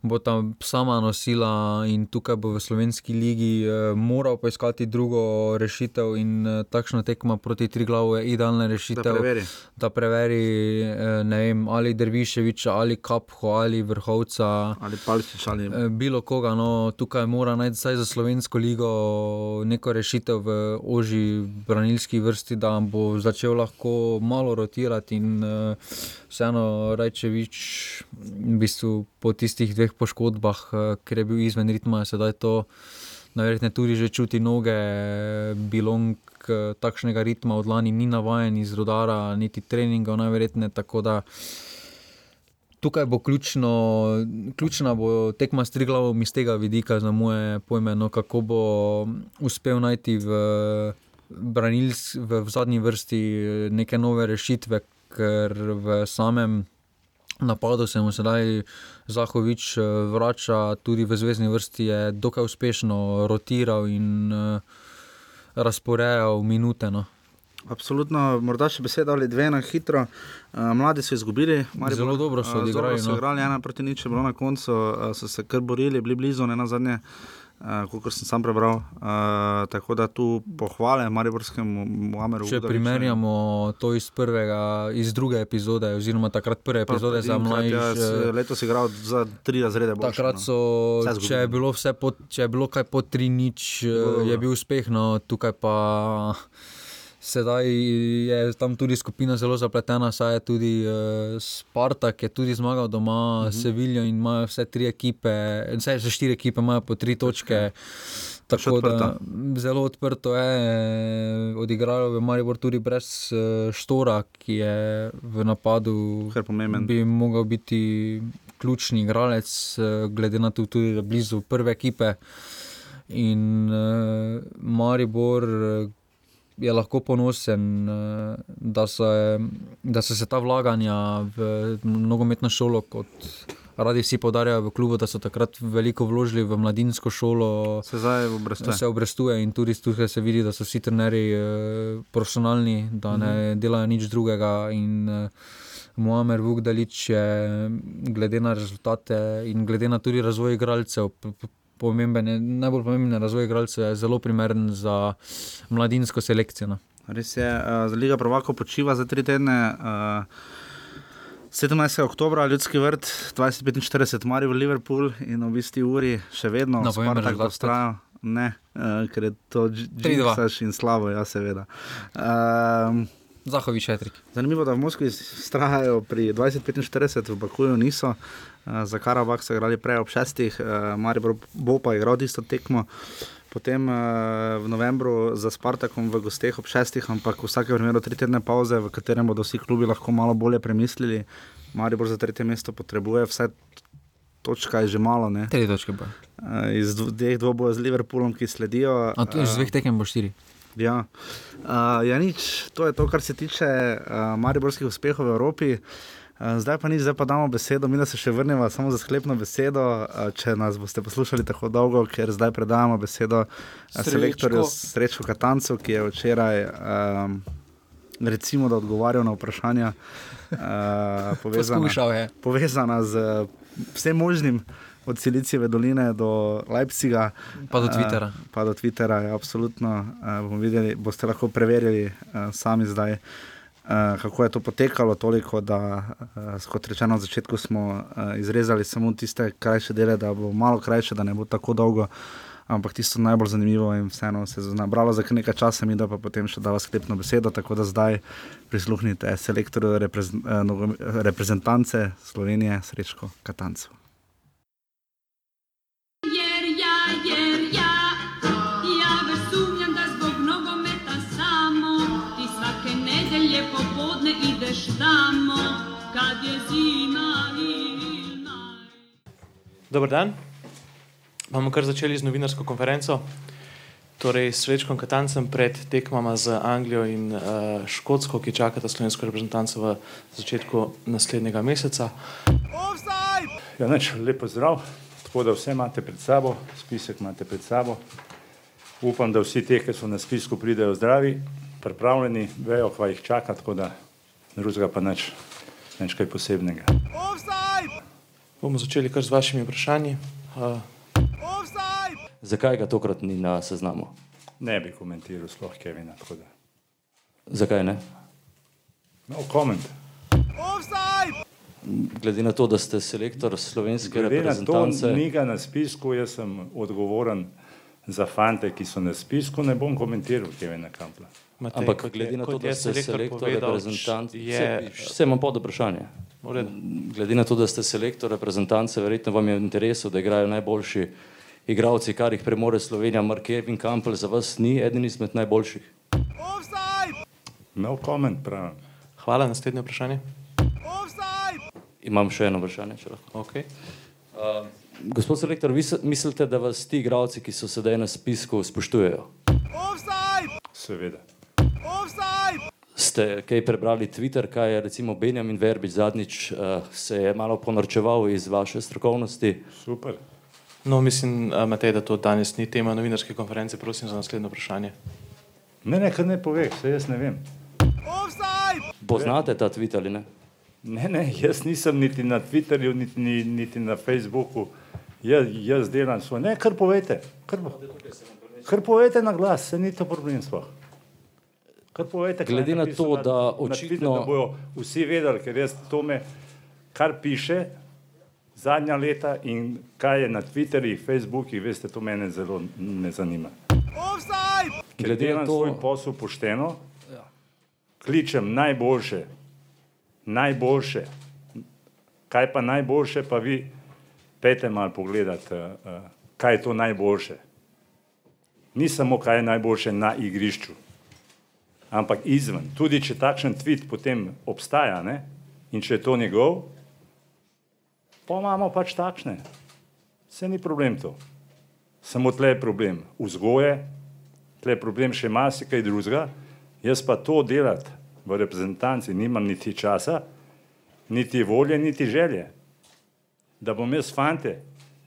Bo tam sama nosila in tukaj bo v slovenski ligi eh, moral poiskati drugo rešitev, in eh, takšna tekma proti Triglavu je idealna Da rešitev preveri. da preveri eh, vem, ali Derviševiča, ali Kapho, ali Vrhovca, Ali Palčič ali bilo koga. No, tukaj mora najti vsaj za slovensko ligo neko rešitev v oži branilski vrsti, da bo začel lahko malo rotirati in vseeno Rajčevič v bistvu po tistih dveh poškodbah, eh, ker je bil izven ritma, sedaj to. Najverjetneje tudi že čuti noge, bilong eh, takšnega ritma od lani ni navajen iz rodara, niti treninga, najverjetneje. Tako da tukaj bo ključno, ključna bo tekma s Triglavom iz tega vidika, za moje pojme, no, kako bo uspel najti v, branils, v, v zadnji vrsti neke nove rešitve, ker v samem. Napadu se mu sedaj Zahovič eh, vrača, tudi v zvezdni vrsti je dokaj uspešno rotiral in uh, razporejal minute. No. Absolutno, morda še beseda ali dve na hitro. Uh, mladi so izgubili, Zelo dobro so Eh, odigrali, dobro So no. igrali ena proti nič, je bilo na koncu, so se kar borili, bili blizu, ne na zadnje. uh, kot sem sam prebral. Uh, tako da tu pohvale Mariborskemu Muameru. Če primerjamo to iz, prvega, iz druge epizode, oziroma takrat prve epizode za mlajše. Ja, letos igral za tri razrede. Boljše, takrat so, no. če, je bilo pod, če je bilo kaj po tri nič, je bil uspeh, no tukaj pa. Sedaj je tam tudi skupina zelo zapletena, saj je tudi uh, Spartak, ki je tudi zmagal doma, uh mhm. -huh. Sevilijo in imajo vse tri ekipe, vse za štiri ekipe imajo po tri točke. Tako da zelo odprto je, odigralo v Maribor tudi brez uh, Štora, ki je v napadu, bi mogel biti ključni igralec, uh, glede na to, da je blizu prve ekipe. In uh, Maribor, je lahko ponosen, eh, da, se, da so se ta vlaganja v nogometno šolo, kot radi vsi podarjajo v klubu, da so takrat veliko vložili v mladinsko šolo. Se zdaj obrestuje. Se obrestuje in tudi tukaj se vidi, da so vsi trenerji eh, profesionalni, da ne mhm. delajo nič drugega. In, eh, Moamer Vugdalič je, glede na rezultate in glede na tudi razvoj igralcev, pomemben, najbolj pomemben razvoj igralcev je zelo primeren za mladinsko selekcijo. No. Res je, uh, Liga Provako počiva za tri tedne. Uh, 17. oktober, ljudski vrt, 2045, Marijo v Liverpool in v isti uri še vedno na vrhu, tako da vztrajajo. Ne, uh, ker je to že vse in slabo, ja, seveda. Uh, Zahovi šetrik. Zanimivo je, da v Moskvi strahajo pri 2045, v Bakuju niso. Uh, za Karabah so igrali prej ob šestih, uh, Maribor bo pa igral isto tekmo. Potem uh, v novembru za Spartakom v gosteh ob šestih, ampak v vsakem primeru tri tedne pauze, v katerem bodo vsi klubi lahko malo bolje premislili. Maribor za tretje mesto potrebuje vse. Točka je že malo. Ne? Tri točke. Uh, iz dveh dvoboja z Liverpoolom, ki sledijo. A tu je z dveh tekem bo štiri. Ja. Uh, ja, nič, to je to, kar se tiče uh, mariborskih uspehov v Evropi. Uh, zdaj pa nič, zdaj pa damo besedo, mi da se še vrnemo samo za sklepno besedo, uh, če nas boste poslušali tako dolgo, ker zdaj predajamo besedo selektorju Srečo Katancu, ki je včeraj, um, recimo, da odgovarjal na vprašanja uh, povezana, povezana z vsem možnim od Silicijeve doline do Leipziga. Pa do Twittera. Uh, pa do Twittera, ja, absolutno. Uh, bomo videli, boste lahko preverili uh, sami zdaj. Uh, kako je to potekalo, toliko, da, uh, kot rečeno, na začetku smo uh, izrezali samo tiste krajše dele, da bo malo krajše, da ne bo tako dolgo, ampak tisto najbolj zanimivo in vseeno se je nabralo za nekaj časa, mi da pa potem še dava sklepno besedo. Tako da zdaj prisluhnite selektorju reprezent, uh, reprezentance Slovenije, Srečko Katancu. Dober dan. Bomo kar začeli z novinarsko konferenco. Torej, s Srečkom Katancem pred tekmama z Anglijo in uh, Škotsko, ki čakata slovensko reprezentanco v začetku naslednjega meseca. Ja, neč, lepo zdrav. Tako da vse imate pred sabo, spisek imate pred sabo. Upam, da vsi te, ki so na spisku, pridejo zdravi, pripravljeni, vejo, kva jih čaka, tako da drugega pa neč, neč kaj posebnega. Offside! Bomo začeli kar z vašimi vprašanji. Uh. Zakaj ga tokrat ni na seznamu? Ne bi komentiral, sploh Kevina. Zakaj ne? No, koment. Glede na to, da ste selektor slovenske Glede reprezentance. Na to, ni ga na spisku, jaz sem odgovoren za fante, ki so na spisku, ne bom komentiral Kevina Kampla. Matej, Ampak glede na to, da ste selektor reprezentance, je... vse imam pod vprašanje. Glede na to, da ste selektor reprezentance, verjetno vam je v interesu, da igrajo najboljši igralci, kar jih premore Slovenija. Markev in Kampel za vas ni eden izmed najboljših. No comment, pravim. Hvala, naslednje vprašanje. Imam še eno vprašanje, če lahko. Okay. Uh, gospod selektor, vi mislite, da vas ti igralci, ki so sedaj na spisku, spoštujejo? Seveda. Ste kaj prebrali Twitter, kaj je recimo Benjamin Verbič zadnjič uh, se je malo ponorčeval iz vaše strokovnosti? Super. No, mislim, eh, Matej, da to danes ni tema novinarske konference. Prosim za naslednjo vprašanje. Ne, ne, kar ne poveš, vse jaz ne vem. Poznate ta Twitter ali ne? Ne, ne, jaz nisem niti na Twitterju, niti, niti na Facebooku. jaz, jaz delam svoj. Ne, kar povete, kar, kar povete na glas, se ni to problem sploh. Kar povete, glede na to, da očitno... Da bojo vsi vedeli, ker jaz to me, kar piše zadnja leta in kaj je na Twitterih, Facebookih, veste, to mene zelo ne zanima. Glede na to, svoj posel pošteno, ja. kličem najboljše, najboljše, kaj pa najboljše, pa vi pete malo pogledati, uh, uh, kaj je to najboljše. Ni samo, kaj je najboljše na igrišču, ampak izven. Tudi če takšen tweet potem obstaja ne? in če je to njegov, pa imamo pač takšne. Vse ni problem to. Samo tle je problem vzgoje, tle je problem še marsikaj drugega. Jaz pa to delati v reprezentanci nimam niti časa, niti volje, niti želje da bom jaz fante,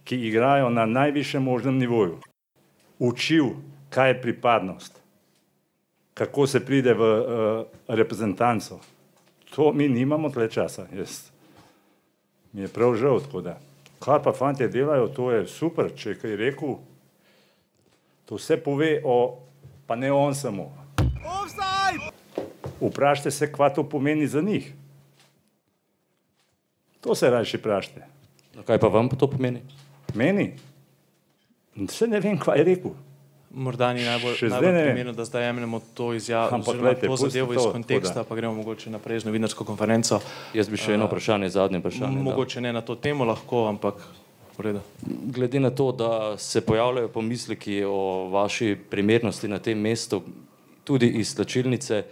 ki igrajo na najvišjem možnem nivoju, učil, kaj je pripadnost, kako se pride v uh, reprezentanco. To mi nimamo tle časa. Jaz. Mi je prav žal tako da. Kar pa fante delajo, to je super, če je kaj rekel, to vse pove o, pa ne on samo. Vprašajte se, kva to pomeni za njih. To se raje vprašajte. Kaj pa vam to pomeni? Meni? Vse ne vem, kaj je rekel. Morda ni najbolj primerno, da zdaj jemljemo to izjavo, oziroma to zadevo iz konteksta, pa gremo mogoče naprej z novinarsko konferenco. Jaz bi še eno vprašanje, zadnje vprašanje. Mogoče da. ne na to temo lahko, ampak v redu. Glede na to, da se pojavljajo pomisleki o vaši primernosti na tem mestu, tudi iz slačilnice,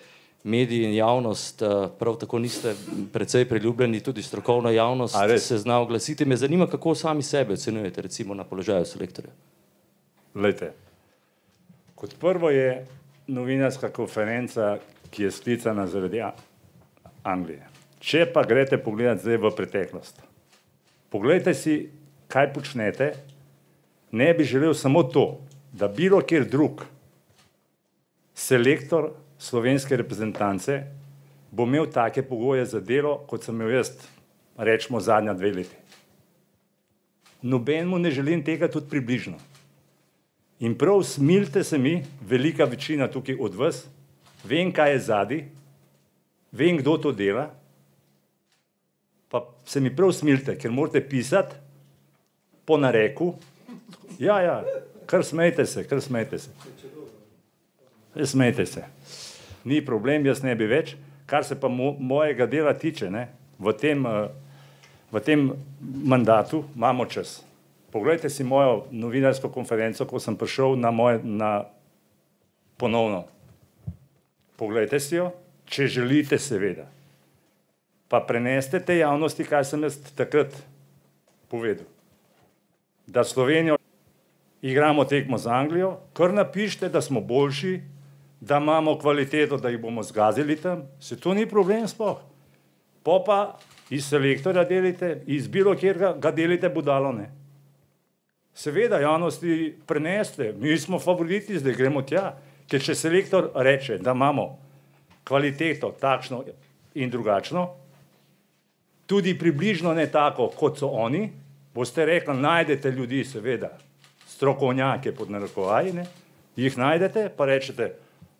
mediji in javnost, eh, prav tako niste precej priljubljeni, tudi strokovna javnost se zna oglasiti. Me zanima, kako sami sebe ocenjujete, recimo na položaju selektorja. Lejte, kot prvo je novinarska konferenca, ki je sklicana zaradi Anglije. Če pa greste pogledati zdaj v preteklost, poglejte si, kaj počnete, ne bi želel samo to, da bilo kjer drug selektor slovenske reprezentance, bo imel take pogoje za delo, kot sem imel jaz, rečemo, zadnja dve leti. Nobenemu ne želim tega tudi približno. In prav smilite se mi, velika večina tukaj od vas, vem, kaj je zadi, vem, kdo to dela, pa se mi prav smilite, ker morate pisati po nareku. Ja, ja, kar smejte se, kar smejte se. Smejte se ni problem, jaz ne bi več. Kar se pa mo mojega dela tiče, ne, v, tem, uh, v tem mandatu imamo čas. Poglejte si mojo novinarsko konferenco, ko sem prišel na moje, na ponovno. Poglejte si jo, če želite, seveda. Pa preneste te javnosti, kaj sem jaz takrat povedal. Da Slovenijo igramo tekmo z Anglijo, kar napišite, da smo boljši, da imamo kvaliteto, da jih bomo zgazili tam, se to ni problem sploh. Po pa iz selektorja delite, iz bilo kjer ga delite budalo ne. Seveda javnosti preneste, mi smo favoriti, zdaj gremo tja, ker če selektor reče, da imamo kvaliteto takšno in drugačno, tudi približno ne tako, kot so oni, boste rekli, najdete ljudi, seveda, strokovnjake pod narekovaji, jih najdete, pa rečete,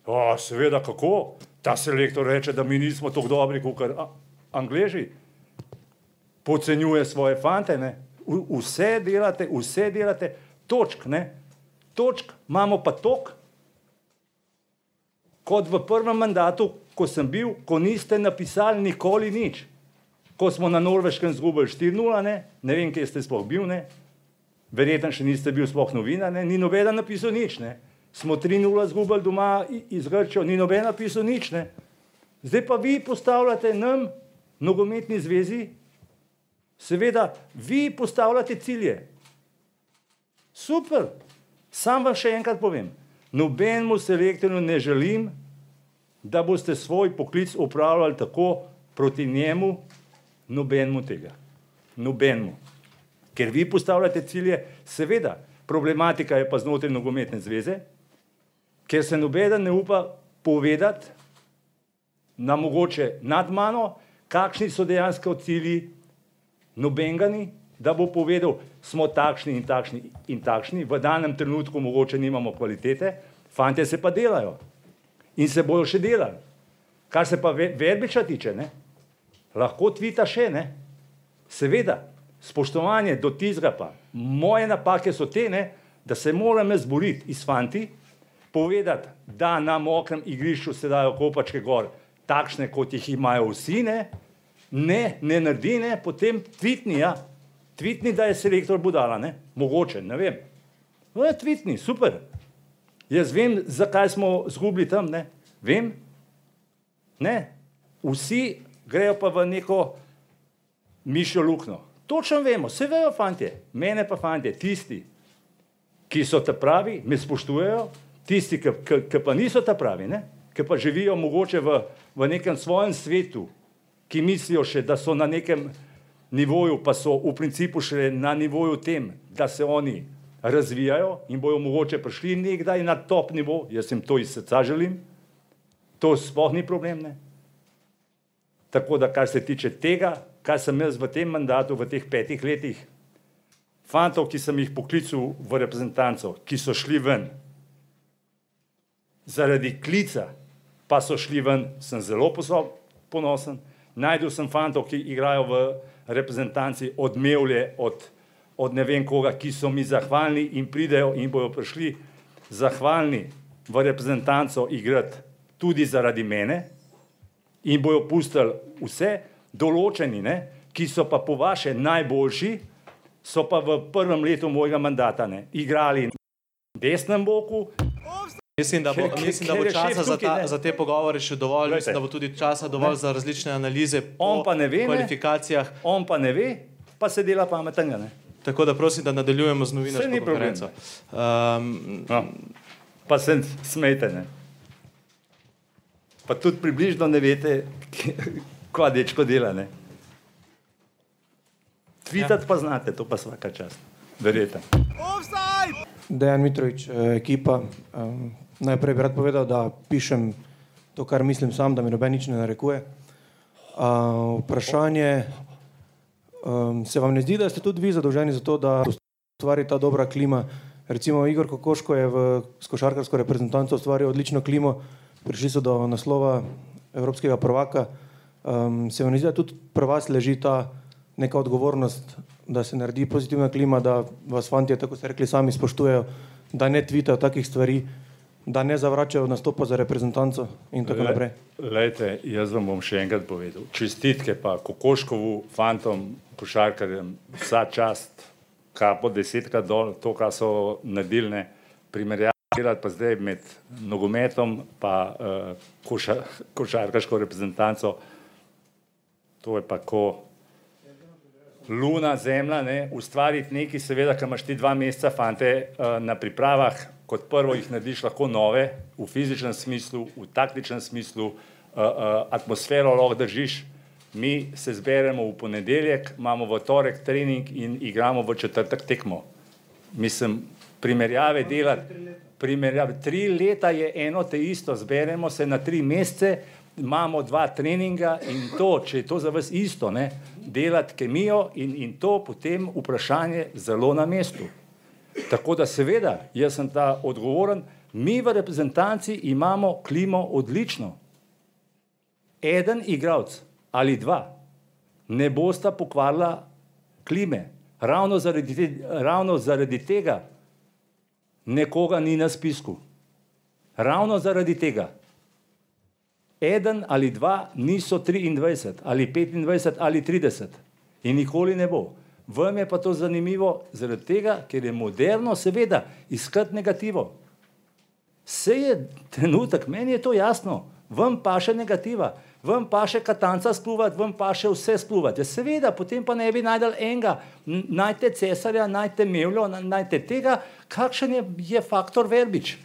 O, seveda, kako ta selektor reče, da mi nismo tako dobri kot Angleži. Pocenjuje svoje fante, ne? Vse delate, vse delate, točk, ne? točk, imamo pa tok, kot v prvem mandatu, ko sem bil, ko niste napisali nikoli nič. Ko smo na Norveškem zgubili 4-0, ne? ne vem, kje ste sploh bil, ne? verjetno še niste bil sploh novinar, ni nobeden napisal nič. Ne? smo 3-0 zgubili doma iz Grčijo, ni noben napisal nič. Ne? Zdaj pa vi postavljate nam, nogometni zvezi, seveda, vi postavljate cilje. Super, sam vam še enkrat povem, nobenemu selektorju ne želim, da boste svoj poklic upravljali tako proti njemu, nobenemu tega. Nobenemu. Ker vi postavljate cilje, seveda, problematika je pa znotraj nogometne zveze, ker se nobeden ne upa povedati na mogoče nad mano, kakšni so dejansko cilji, nobenega ni, da bo povedal, smo takšni in takšni in takšni, v danem trenutku mogoče nimamo kvalitete, fante se pa delajo in se bojo še delali. Kar se pa verbiča tiče, ne? lahko tvita še, ne? seveda, spoštovanje do tizga pa, moje napake so te, ne? da se moram jaz boriti iz fanti, povedati, da na mokrem igrišču se dajo kopačke gor, takšne kot jih imajo vsi, ne, ne, ne naredi, ne, potem tvitni, ja, tvitni, da je selektor budala, ne, mogoče, ne vem. No, je tvitni, super. Jaz vem, zakaj smo zgubili tam, ne, vem, ne, vsi grejo pa v neko mišjo lukno. Točno vemo, vse vejo fantje, mene pa fantje, tisti, ki so te pravi, me spoštujejo, tisti, ki pa niso ta pravi, ne? ki pa živijo mogoče v, v nekem svojem svetu, ki mislijo še, da so na nekem nivoju, pa so v principu še na nivoju tem, da se oni razvijajo in bojo mogoče prišli nekdaj na top nivo, jaz jim to iz srca želim, to sploh ni problem. Ne? Tako da, kar se tiče tega, kar sem jaz v tem mandatu, v teh petih letih, fantov, ki sem jih poklical v reprezentanco, ki so šli ven, zaradi klica, pa so šli ven, sem zelo ponosen. Najdel sem fantov, ki igrajo v reprezentanci od Mevlje, od, od ne vem koga, ki so mi zahvalni in pridejo in bojo prišli zahvalni v reprezentanco igrati tudi zaradi mene in bojo pustili vse določeni, ne, ki so pa po vaše najboljši, so pa v prvem letu mojega mandata ne, igrali na desnem boku, Mislim, da bo, ker, mislim, da bo časa za, ta, za te pogovore še dovolj, mislim, da bo tudi časa dovolj ne. za različne analize on pa ne ve, kvalifikacijah. Ne. On pa ne ve, pa se dela pametnega. Ne. Tako da prosim, da nadaljujemo z novinarsko konferenco. Um, no. Pa se smete. Ne. Pa tudi približno ne veste, kva dečko dela. Ne. Tvitati ja. pa znate, to pa vsaka čast. Verjete. Dejan Mitrovič, eh, ekipa. Najprej bi rad povedal, da pišem to, kar mislim sam, da mi noben nič ne narekuje. Uh, vprašanje, um, se vam ne zdi, da ste tudi vi zadolženi za to, da ustvari ta dobra klima? Recimo Igor Kokoško je v košarkarsko reprezentanco ustvaril odlično klimo, prišli so do naslova evropskega prvaka. Um, se vam ne zdi, da tudi pri vas leži ta neka odgovornost, da se naredi pozitivna klima, da vas fanti, tako ste rekli, sami spoštujejo, da ne tvitajo takih stvari, da ne zavračajo nastopa za reprezentanco in tako naprej. Lejte, jaz vam bom še enkrat povedal. Čestitke pa Kokoškovu, fantom, košarkarjem, vsa čast, kapo desetkrat dol, to, kar so naredili, primerjati pa zdaj med nogometom pa uh, koša, košarkaško reprezentanco, to je pa ko luna, zemlja, ne, ustvariti nekaj, seveda, ker imaš ti dva meseca fante uh, na pripravah, kot prvo jih narediš lahko nove, v fizičnem smislu, v taktičnem smislu, uh, uh, atmosfero lahko držiš. Mi se zberemo v ponedeljek, imamo v torek trening in igramo v četrtek tekmo. Mislim, primerjave delati, primerjave, tri leta je eno te isto, zberemo se na tri mesece, imamo dva treninga in to, če je to za vas isto, ne, delati kemijo in, in to potem vprašanje zelo na mestu. Tako da seveda, jaz sem ta odgovoren, mi v reprezentanci imamo klimo odlično. Eden igralec ali dva ne bosta pokvarila klime. Ravno zaradi, te, ravno zaradi tega nekoga ni na spisku. Ravno zaradi tega. Eden ali dva niso 23 ali 25 ali 30 in nikoli ne bo. Vam je pa to zanimivo zaradi tega, ker je moderno, seveda, iskati negativo. Vse je trenutek, meni je to jasno, vam pa še negativa, vam pa še katanca spluvati, vam pa še vse spluvati. Ja, seveda, potem pa ne bi najdel enega, najte cesarja, najte mevljo, najte tega, kakšen je, je faktor verbič.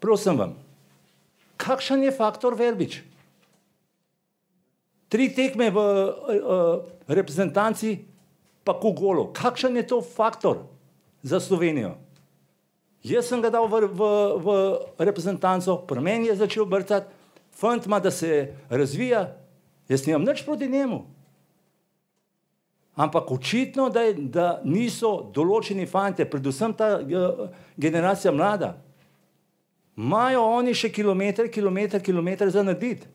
Prosim vam, kakšen je faktor verbič? Tri tekme v uh, reprezentanci pa ko golo. Kakšen je to faktor za Slovenijo? Jaz sem ga dal v, v, v reprezentanco, pri meni je začel brcati, fant ima, da se razvija, jaz nimam nič proti njemu. Ampak očitno, da, je, da niso določeni fanti, predvsem ta uh, generacija mlada, imajo oni še kilometre, kilometre, kilometre za narediti.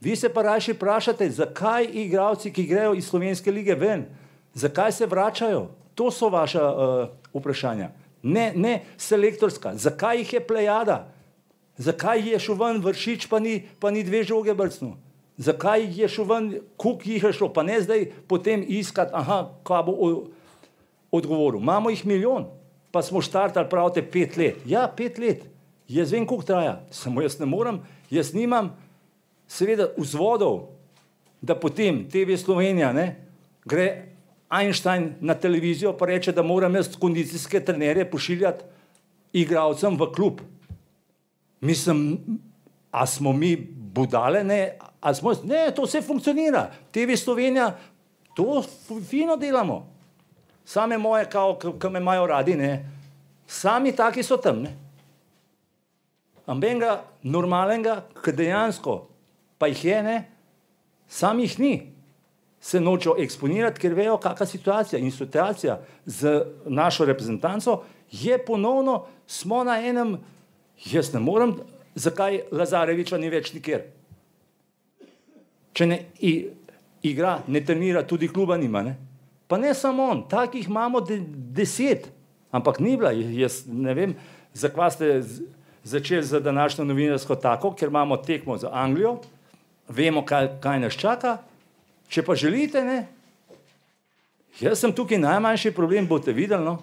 Vi se pa raje vprašate, zakaj igravci, ki grejo iz slovenske lige ven, zakaj se vračajo? To so vaša uh, vprašanja. Ne, ne selektorska. Zakaj jih je plejada? Zakaj je šel ven vršič, pa ni, pa ni dve žoge brcnil? Zakaj je šel ven, kuk jih je šlo, pa ne zdaj potem iskati, aha, kva bo odgovoril. Imamo jih milijon, pa smo štartali pravite pet let. Ja, pet let. Jaz vem, koliko traja, samo jaz ne morem, jaz nimam seveda vzvodov, da potem TV Slovenija ne, gre Einstein na televizijo pa reče, da moram jaz kondicijske trenerje pošiljati igravcem v klub. Mislim, a smo mi budale, ne, Smo, ne, to vse funkcionira. TV Slovenija, to fino delamo. Same moje, ki me imajo radi, ne. sami taki so tam. Ambenga normalnega, ki dejansko pa jih je, ne, sam jih ni. Se nočejo eksponirati, ker vejo, kakšna situacija in situacija z našo reprezentanco je ponovno, smo na enem, jaz ne morem, zakaj Lazareviča ni več nikjer če ne igra, ne trenira, tudi kluba nima. Ne? Pa ne samo on, takih imamo de, deset, ampak ni bila. Jaz ne vem, zakaj ste začeli za današnjo novinarsko tako, ker imamo tekmo za Anglijo, vemo, kaj, kaj nas čaka. Če pa želite, ne, jaz sem tukaj najmanjši problem, boste videli. No?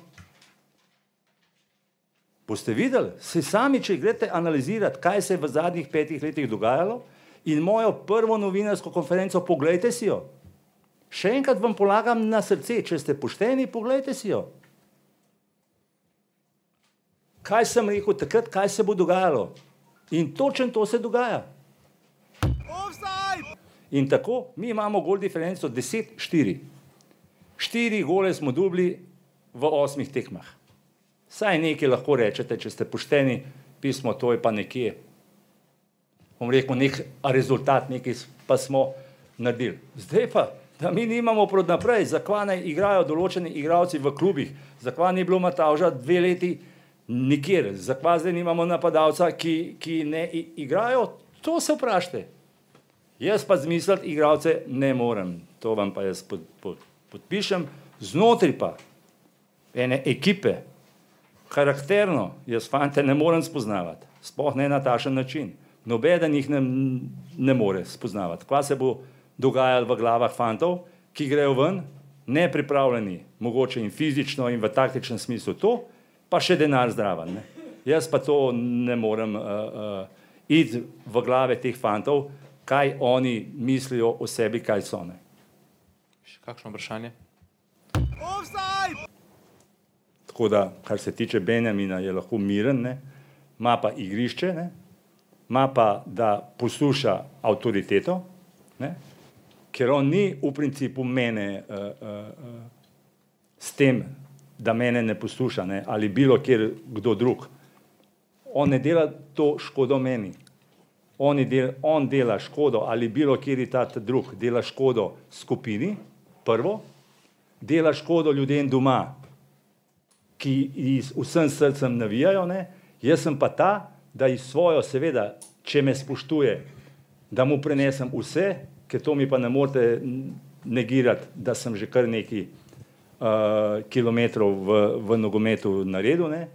Boste videli, se sami, če greste analizirati, kaj se je v zadnjih petih letih dogajalo, in mojo prvo novinarsko konferenco, pogledajte si jo. Še enkrat vam polagam na srce, če ste pošteni, pogledajte si jo. Kaj sem rekel takrat, kaj se bo dogajalo? In točno to se dogaja. In tako, mi imamo gol diferenco 10-4. Štiri gole smo dubli v osmih tekmah. Saj nekaj lahko rečete, če ste pošteni, pismo to je pa nekje bom rekel, nek rezultat, nekaj pa smo naredili. Zdaj pa, da mi nimamo prod naprej, zakaj ne igrajo določeni igralci v klubih, zakaj ni bilo Matavža dve leti nikjer, zakaj zdaj nimamo napadalca, ki, ki ne igrajo, to se vprašajte. Jaz pa zmisliti igralce ne morem, to vam pa jaz pod, pod, podpišem, znotraj pa ene ekipe, karakterno, jaz fante ne morem spoznavati, spoh ne na tašen način nobeden jih ne, ne more spoznavati. Kaj se bo dogajalo v glavah fantov, ki grejo ven, nepripravljeni, mogoče in fizično in v taktičnem smislu to, pa še denar zdraven. Ne. Jaz pa to ne morem uh, uh, iti v glave teh fantov, kaj oni mislijo o sebi, kaj so. Ne. Še kakšno vprašanje? Tako da, kar se tiče Benjamina, je lahko miren, ima pa igrišče, ne ima pa, da posluša avtoriteto, ne? ker on ni v principu mene uh, uh, uh, s tem, da mene ne posluša ne? ali bilo kjer kdo drug. On ne dela to škodo meni. On, del, on dela škodo ali bilo kjer je ta drug, dela škodo skupini, prvo, dela škodo ljudem doma, ki z vsem srcem navijajo, ne? jaz sem pa ta, da iz svojo, seveda, če me spoštuje, da mu prenesem vse, ker to mi pa ne morete negirati, da sem že kar nekaj uh, kilometrov v, v nogometu naredil ne?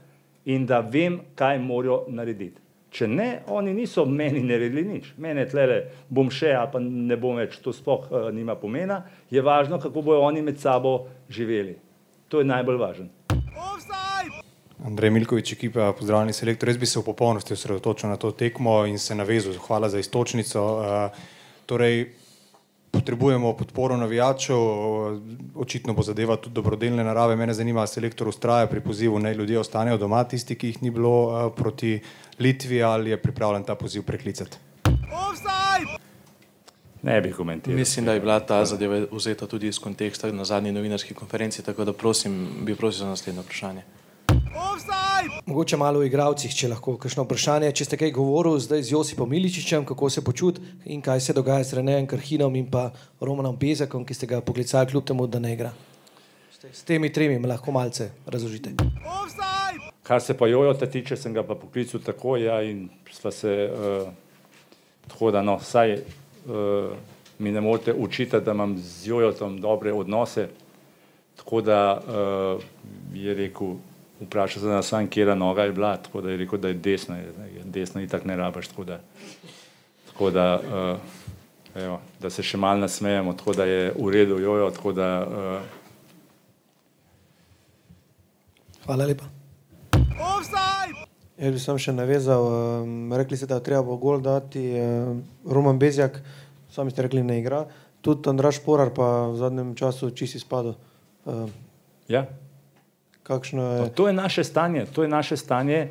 in da vem, kaj morajo narediti. Če ne, oni niso meni naredili nič. Mene tlele bom še, a pa ne bom več, to sploh uh, nima pomena. Je važno, kako bojo oni med sabo živeli. To je najbolj važno. Andrej Milkovič, ekipa, pozdravljeni selektor. Jaz bi se v popolnosti osredotočil na to tekmo in se navezal. Hvala za istočnico. Uh, torej, potrebujemo podporo navijačev, očitno bo zadeva tudi dobrodelne narave. Mene zanima, selektor ustraja pri pozivu, naj ljudje ostanejo doma, tisti, ki jih ni bilo uh, proti Litvi, ali je pripravljen ta poziv preklicati. Ne bi komentiral. Mislim, da je bila ta zadeva vzeta tudi iz konteksta na zadnji novinarski konferenci, tako da prosim, bi prosil za naslednje vprašanje. Offside! Mogoče malo o igravcih, če lahko kakšno vprašanje. Če ste kaj govorili zdaj z Josipom Miličičem, kako se počuti in kaj se dogaja s Renejem Krhinom in pa Romanom Bezakom, ki ste ga poklicali kljub temu, da ne igra. S temi tremi lahko malce razložite. Kar se pa jojo te tiče, sem ga pa poklical tako, ja, in sva se, uh, tako da no, saj uh, mi ne morete učiti, da imam z jojotom dobre odnose, tako da uh, je rekel, vprašal sem nas sam, kjera noga je bila, tako da je rekel, da je desna, je desna in tako ne rabaš, tako da, tako da, uh, evo, da se še mal nasmejemo, tako da je v redu jojo, tako da. Uh, Hvala lepa. Jaz bi sem še navezal, um, rekli ste, da treba bo gol dati, um, Roman Bezjak, sami ste rekli, ne igra, tudi Andraš Porar pa v zadnjem času čisi spadal. Um, ja. Kakšno je? To je naše stanje, to je naše stanje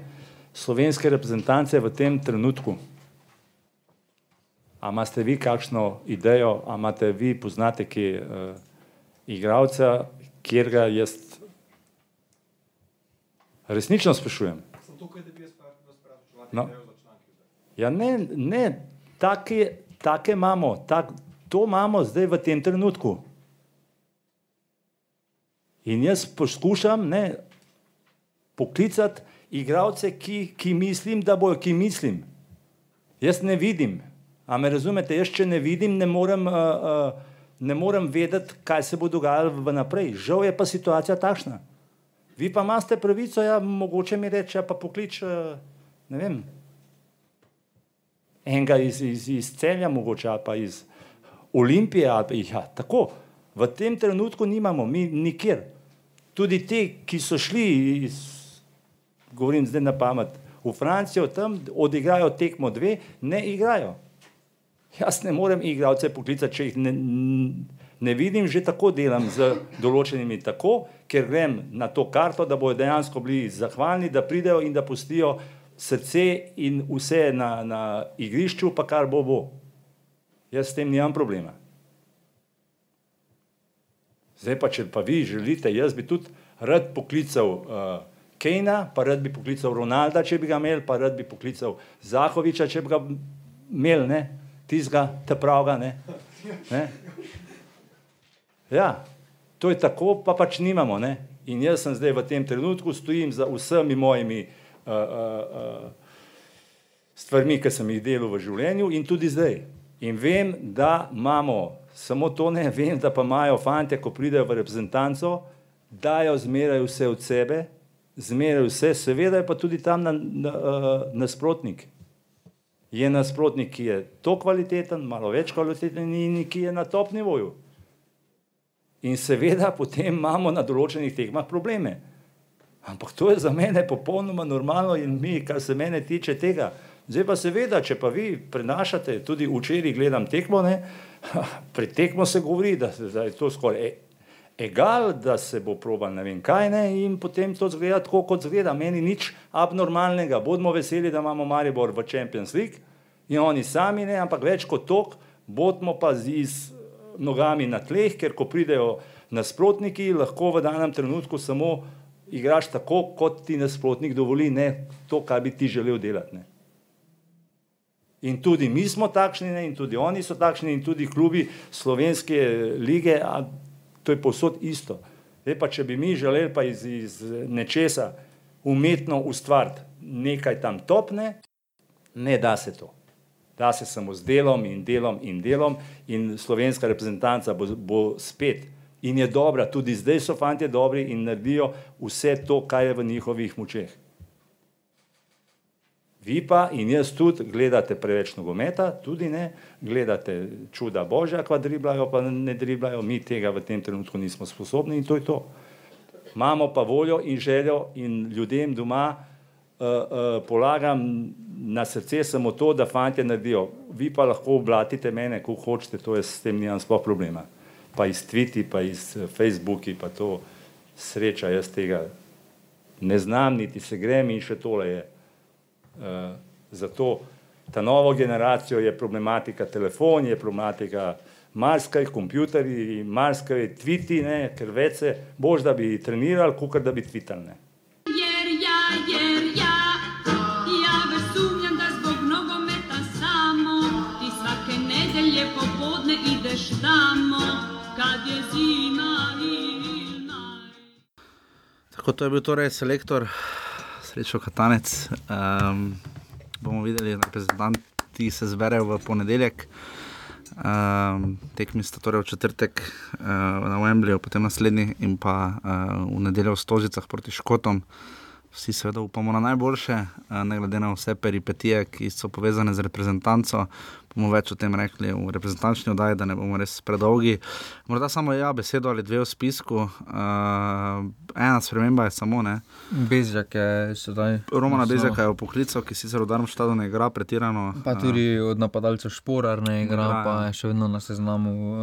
slovenske reprezentance v tem trenutku. A imate vi kakšno idejo, a imate vi poznate ki uh, igralca, kjer ga jaz resnično sprašujem? No. Ja, ne, ne, take, take imamo, tak, to imamo zdaj v tem trenutku. In jaz poskušam ne, poklicati igralce, ki, ki mislim, da bojo, ki mislim. Jaz ne vidim, a me razumete, jaz če ne vidim, ne morem, uh, uh, ne morem vedeti, kaj se bo dogajalo v naprej. Žal je pa situacija takšna. Vi pa imate pravico, ja, mogoče mi reče, ja, pa poklič, uh, ne vem, enega iz, iz, iz celja, mogoče pa iz Olimpije, ali pa jih ja, tako. V tem trenutku nimamo, mi nikjer. Tudi ti, ki so šli, iz, govorim zdaj na pamet, v Francijo, tam odigrajo tekmo dve, ne igrajo. Jaz ne morem igralce poklicati, če jih ne, ne vidim, že tako delam z določenimi tako, ker grem na to karto, da bodo dejansko bili zahvalni, da pridejo in da pustijo srce in vse na, na igrišču, pa kar bo bo. Jaz s tem nimam problema. Zdaj pa, če pa vi želite, jaz bi tudi rad poklical uh, Kejna, pa rad bi poklical Ronalda, če bi ga imel, pa rad bi poklical Zahoviča, če bi ga imel, ne, tizga, te pravga, ne. ne. Ja, to je tako, pa pač nimamo, ne. In jaz sem zdaj v tem trenutku, stojim za vsemi mojimi uh, uh, uh, stvarmi, ki sem jih delal v življenju in tudi zdaj. In vem, da imamo, samo to ne vem, da pa imajo fante, ko pridejo v reprezentanco, dajo zmeraj vse od sebe, zmeraj vse, seveda je pa tudi tam na, na, uh, nasprotnik. Je nasprotnik, ki je to kvaliteten, malo več kvaliteten in ki je na top nivoju. In seveda potem imamo na določenih tekmah probleme. Ampak to je za mene popolnoma normalno in mi, kar se mene tiče tega, Zdaj pa seveda, če pa vi prenašate, tudi včeraj gledam tekmo, ne, pri tekmo se govori, da, da je to skoraj e, egal, da se bo probal ne vem kaj ne in potem to zgleda tako, kot zgleda. Meni nič abnormalnega, bodimo veseli, da imamo Maribor v Champions League in oni sami ne, ampak več kot tok, bodimo pa z, z nogami na tleh, ker ko pridejo nasprotniki, lahko v danem trenutku samo igraš tako, kot ti nasprotnik dovoli, ne to, kar bi ti želel delati. Ne. In tudi mi smo takšni, ne, in tudi oni so takšni, in tudi klubi slovenske lige, a to je posod isto. E pa, če bi mi želeli pa iz, iz nečesa umetno ustvariti nekaj tam topne, ne da se to. Da se samo z delom in delom in delom in slovenska reprezentanca bo, bo spet. In je dobra, tudi zdaj so fanti dobri in naredijo vse to, kar je v njihovih močeh. Vi pa in jaz tudi gledate preveč nogometa, tudi ne, gledate čuda Božja, kva driblajo, pa ne driblajo, mi tega v tem trenutku nismo sposobni in to je to. Imamo pa voljo in željo in ljudem doma uh, uh, polagam na srce samo to, da fantje naredijo. Vi pa lahko oblatite mene, ko hočete, to je s tem nimam sploh problema. Pa iz Twitty, pa iz Facebooki, pa to sreča, jaz tega ne znam, niti se grem in še tole je. Eh, zato ta novo generacijo je problematika telefon, je problematika marsikaj, kompjuterji, marsikaj tviti, ne, ker več se boš, da bi trenirali, kot da bi tvitali. Ne. Tako to je bil torej selektor srečo Katanec. Um, bomo videli, da reprezentanti se zberejo v ponedeljek. Um, tekmi sta torej v četrtek uh, na Wembleyju, potem naslednji in pa uh, v nedeljo v Stožicah proti Škotom. Vsi seveda upamo na najboljše, uh, ne glede na vse peripetije, ki so povezane z reprezentanco bomo več o tem rekli v reprezentančni oddaji, da ne bomo res predolgi. Morda samo ja, besedo ali dve v spisku. Uh, ena sprememba je samo ne. Bezjak je sedaj. Romana Bezjaka je v poklicu, ki sicer v Darmštadu ne igra pretirano. Pa tudi uh, od napadalcev Šporar ne igra, igra pa je še vedno na seznamu uh,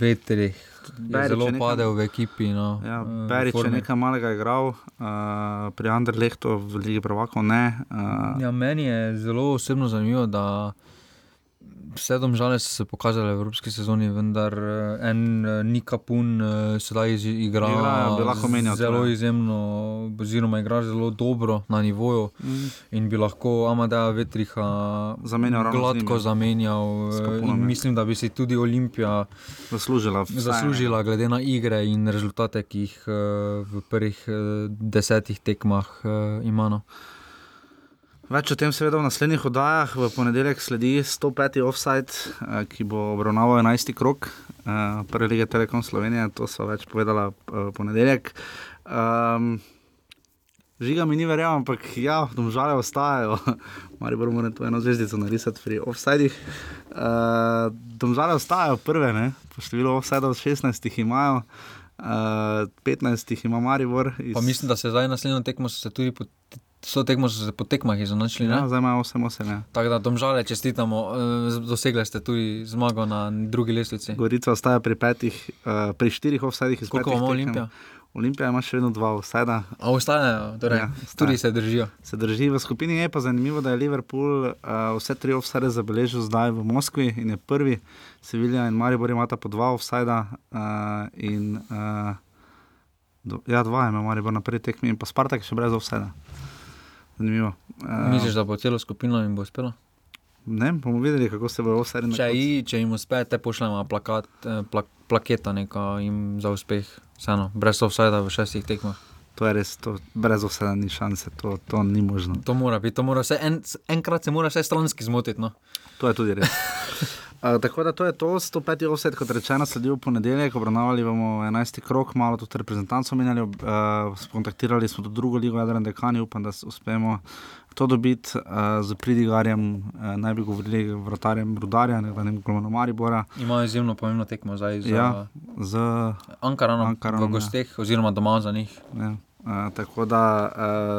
vetrih. Berič zelo padel v ekipi. No, ja, Berič je nekaj malega igral, uh, pri Anderlehtu v Ligi Prvako ne. Uh, ja, meni je zelo osebno zanimivo, da vse domžale so se pokazale v evropski sezoni, vendar eh, en eh, Nikapun eh, sedaj igra menja, zelo torej. izjemno, oziroma igra zelo dobro na nivoju mm. in bi lahko Amadeja Vetriha zamenjal gladko zamenjal. Mislim, da bi si tudi Olimpija zaslužila, zaslužila glede na igre in rezultate, ki jih v prvih desetih tekmah ima. Več o tem, seveda, v naslednjih oddajah. V ponedeljek sledi 105. offside, eh, ki bo obravnaval 11. krok eh, prve lige Telekom Slovenije. To so več povedala eh, ponedeljek. Um, žiga mi ni verjel, ampak ja, domžale ostajajo. Mari bomo morali to eno zvezdico narisati pri offsideh. Uh, domžale ostajajo prve, ne? po številu offsidov 16 jih imajo. 15 jih ima Maribor. Iz... Mislim, da se zdaj naslednjo tekmo se tudi So tekmo so se po tekmah izenačili. Ja, zdaj imamo 8-8. Ja. Tako da, domžale, čestitamo, eh, dosegli ste tudi zmago na drugi lestvici. Gorica ostaja pri petih, uh, pri štirih offsajdih. Koliko imamo Olimpija? Olimpija ima še vedno dva offsajda. A ostajajo, torej, ja, tudi se držijo. Se drži v skupini je pa zanimivo, da je Liverpool uh, vse tri offsajde zabeležil zdaj v Moskvi in je prvi, Sevilja in Maribor imata po dva offsajda. Uh, in, uh, do, ja, dva ima Maribor na prvi tekmi in pa Spartak še brez offsajda. Zanimivo. Uh, Misliš, da bo celo skupino jim bo uspelo? Ne, bomo videli, kako se bo vse naredilo. Če, če jim uspe, te pošljemo plakat, plak, plaketa za uspeh, Vseeno, brez vsega v šestih tekmah. To je res, to, brez vsega ni šanse, to, to ni možno. To mora biti, to mora vse, en, enkrat se mora vse stranski zmotiti. No. To je tudi res. Uh, tako da to je to, 105. offset, kot rečeno, sledi v ponedeljek, obravnavali bomo 11. krok, malo tudi reprezentantov menjali, uh, skontaktirali smo tudi drugo ligo, Jadran Dekani, upam, da uspemo to dobiti uh, z pridigarjem, uh, naj bi govorili vratarjem Rudarja, ne vem, Glomano Maribora. Imajo izjemno pomembno tekmo zdaj za ja, z Ankaranom, Ankaranom v ja. gosteh, ja. oziroma doma za njih. Ja. Uh, tako da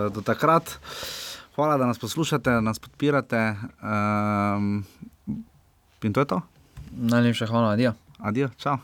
uh, do takrat. Hvala, da nas poslušate, da nas podpirate. Um, In to je to. Najlepša hvala, adijo. Adijo, čau.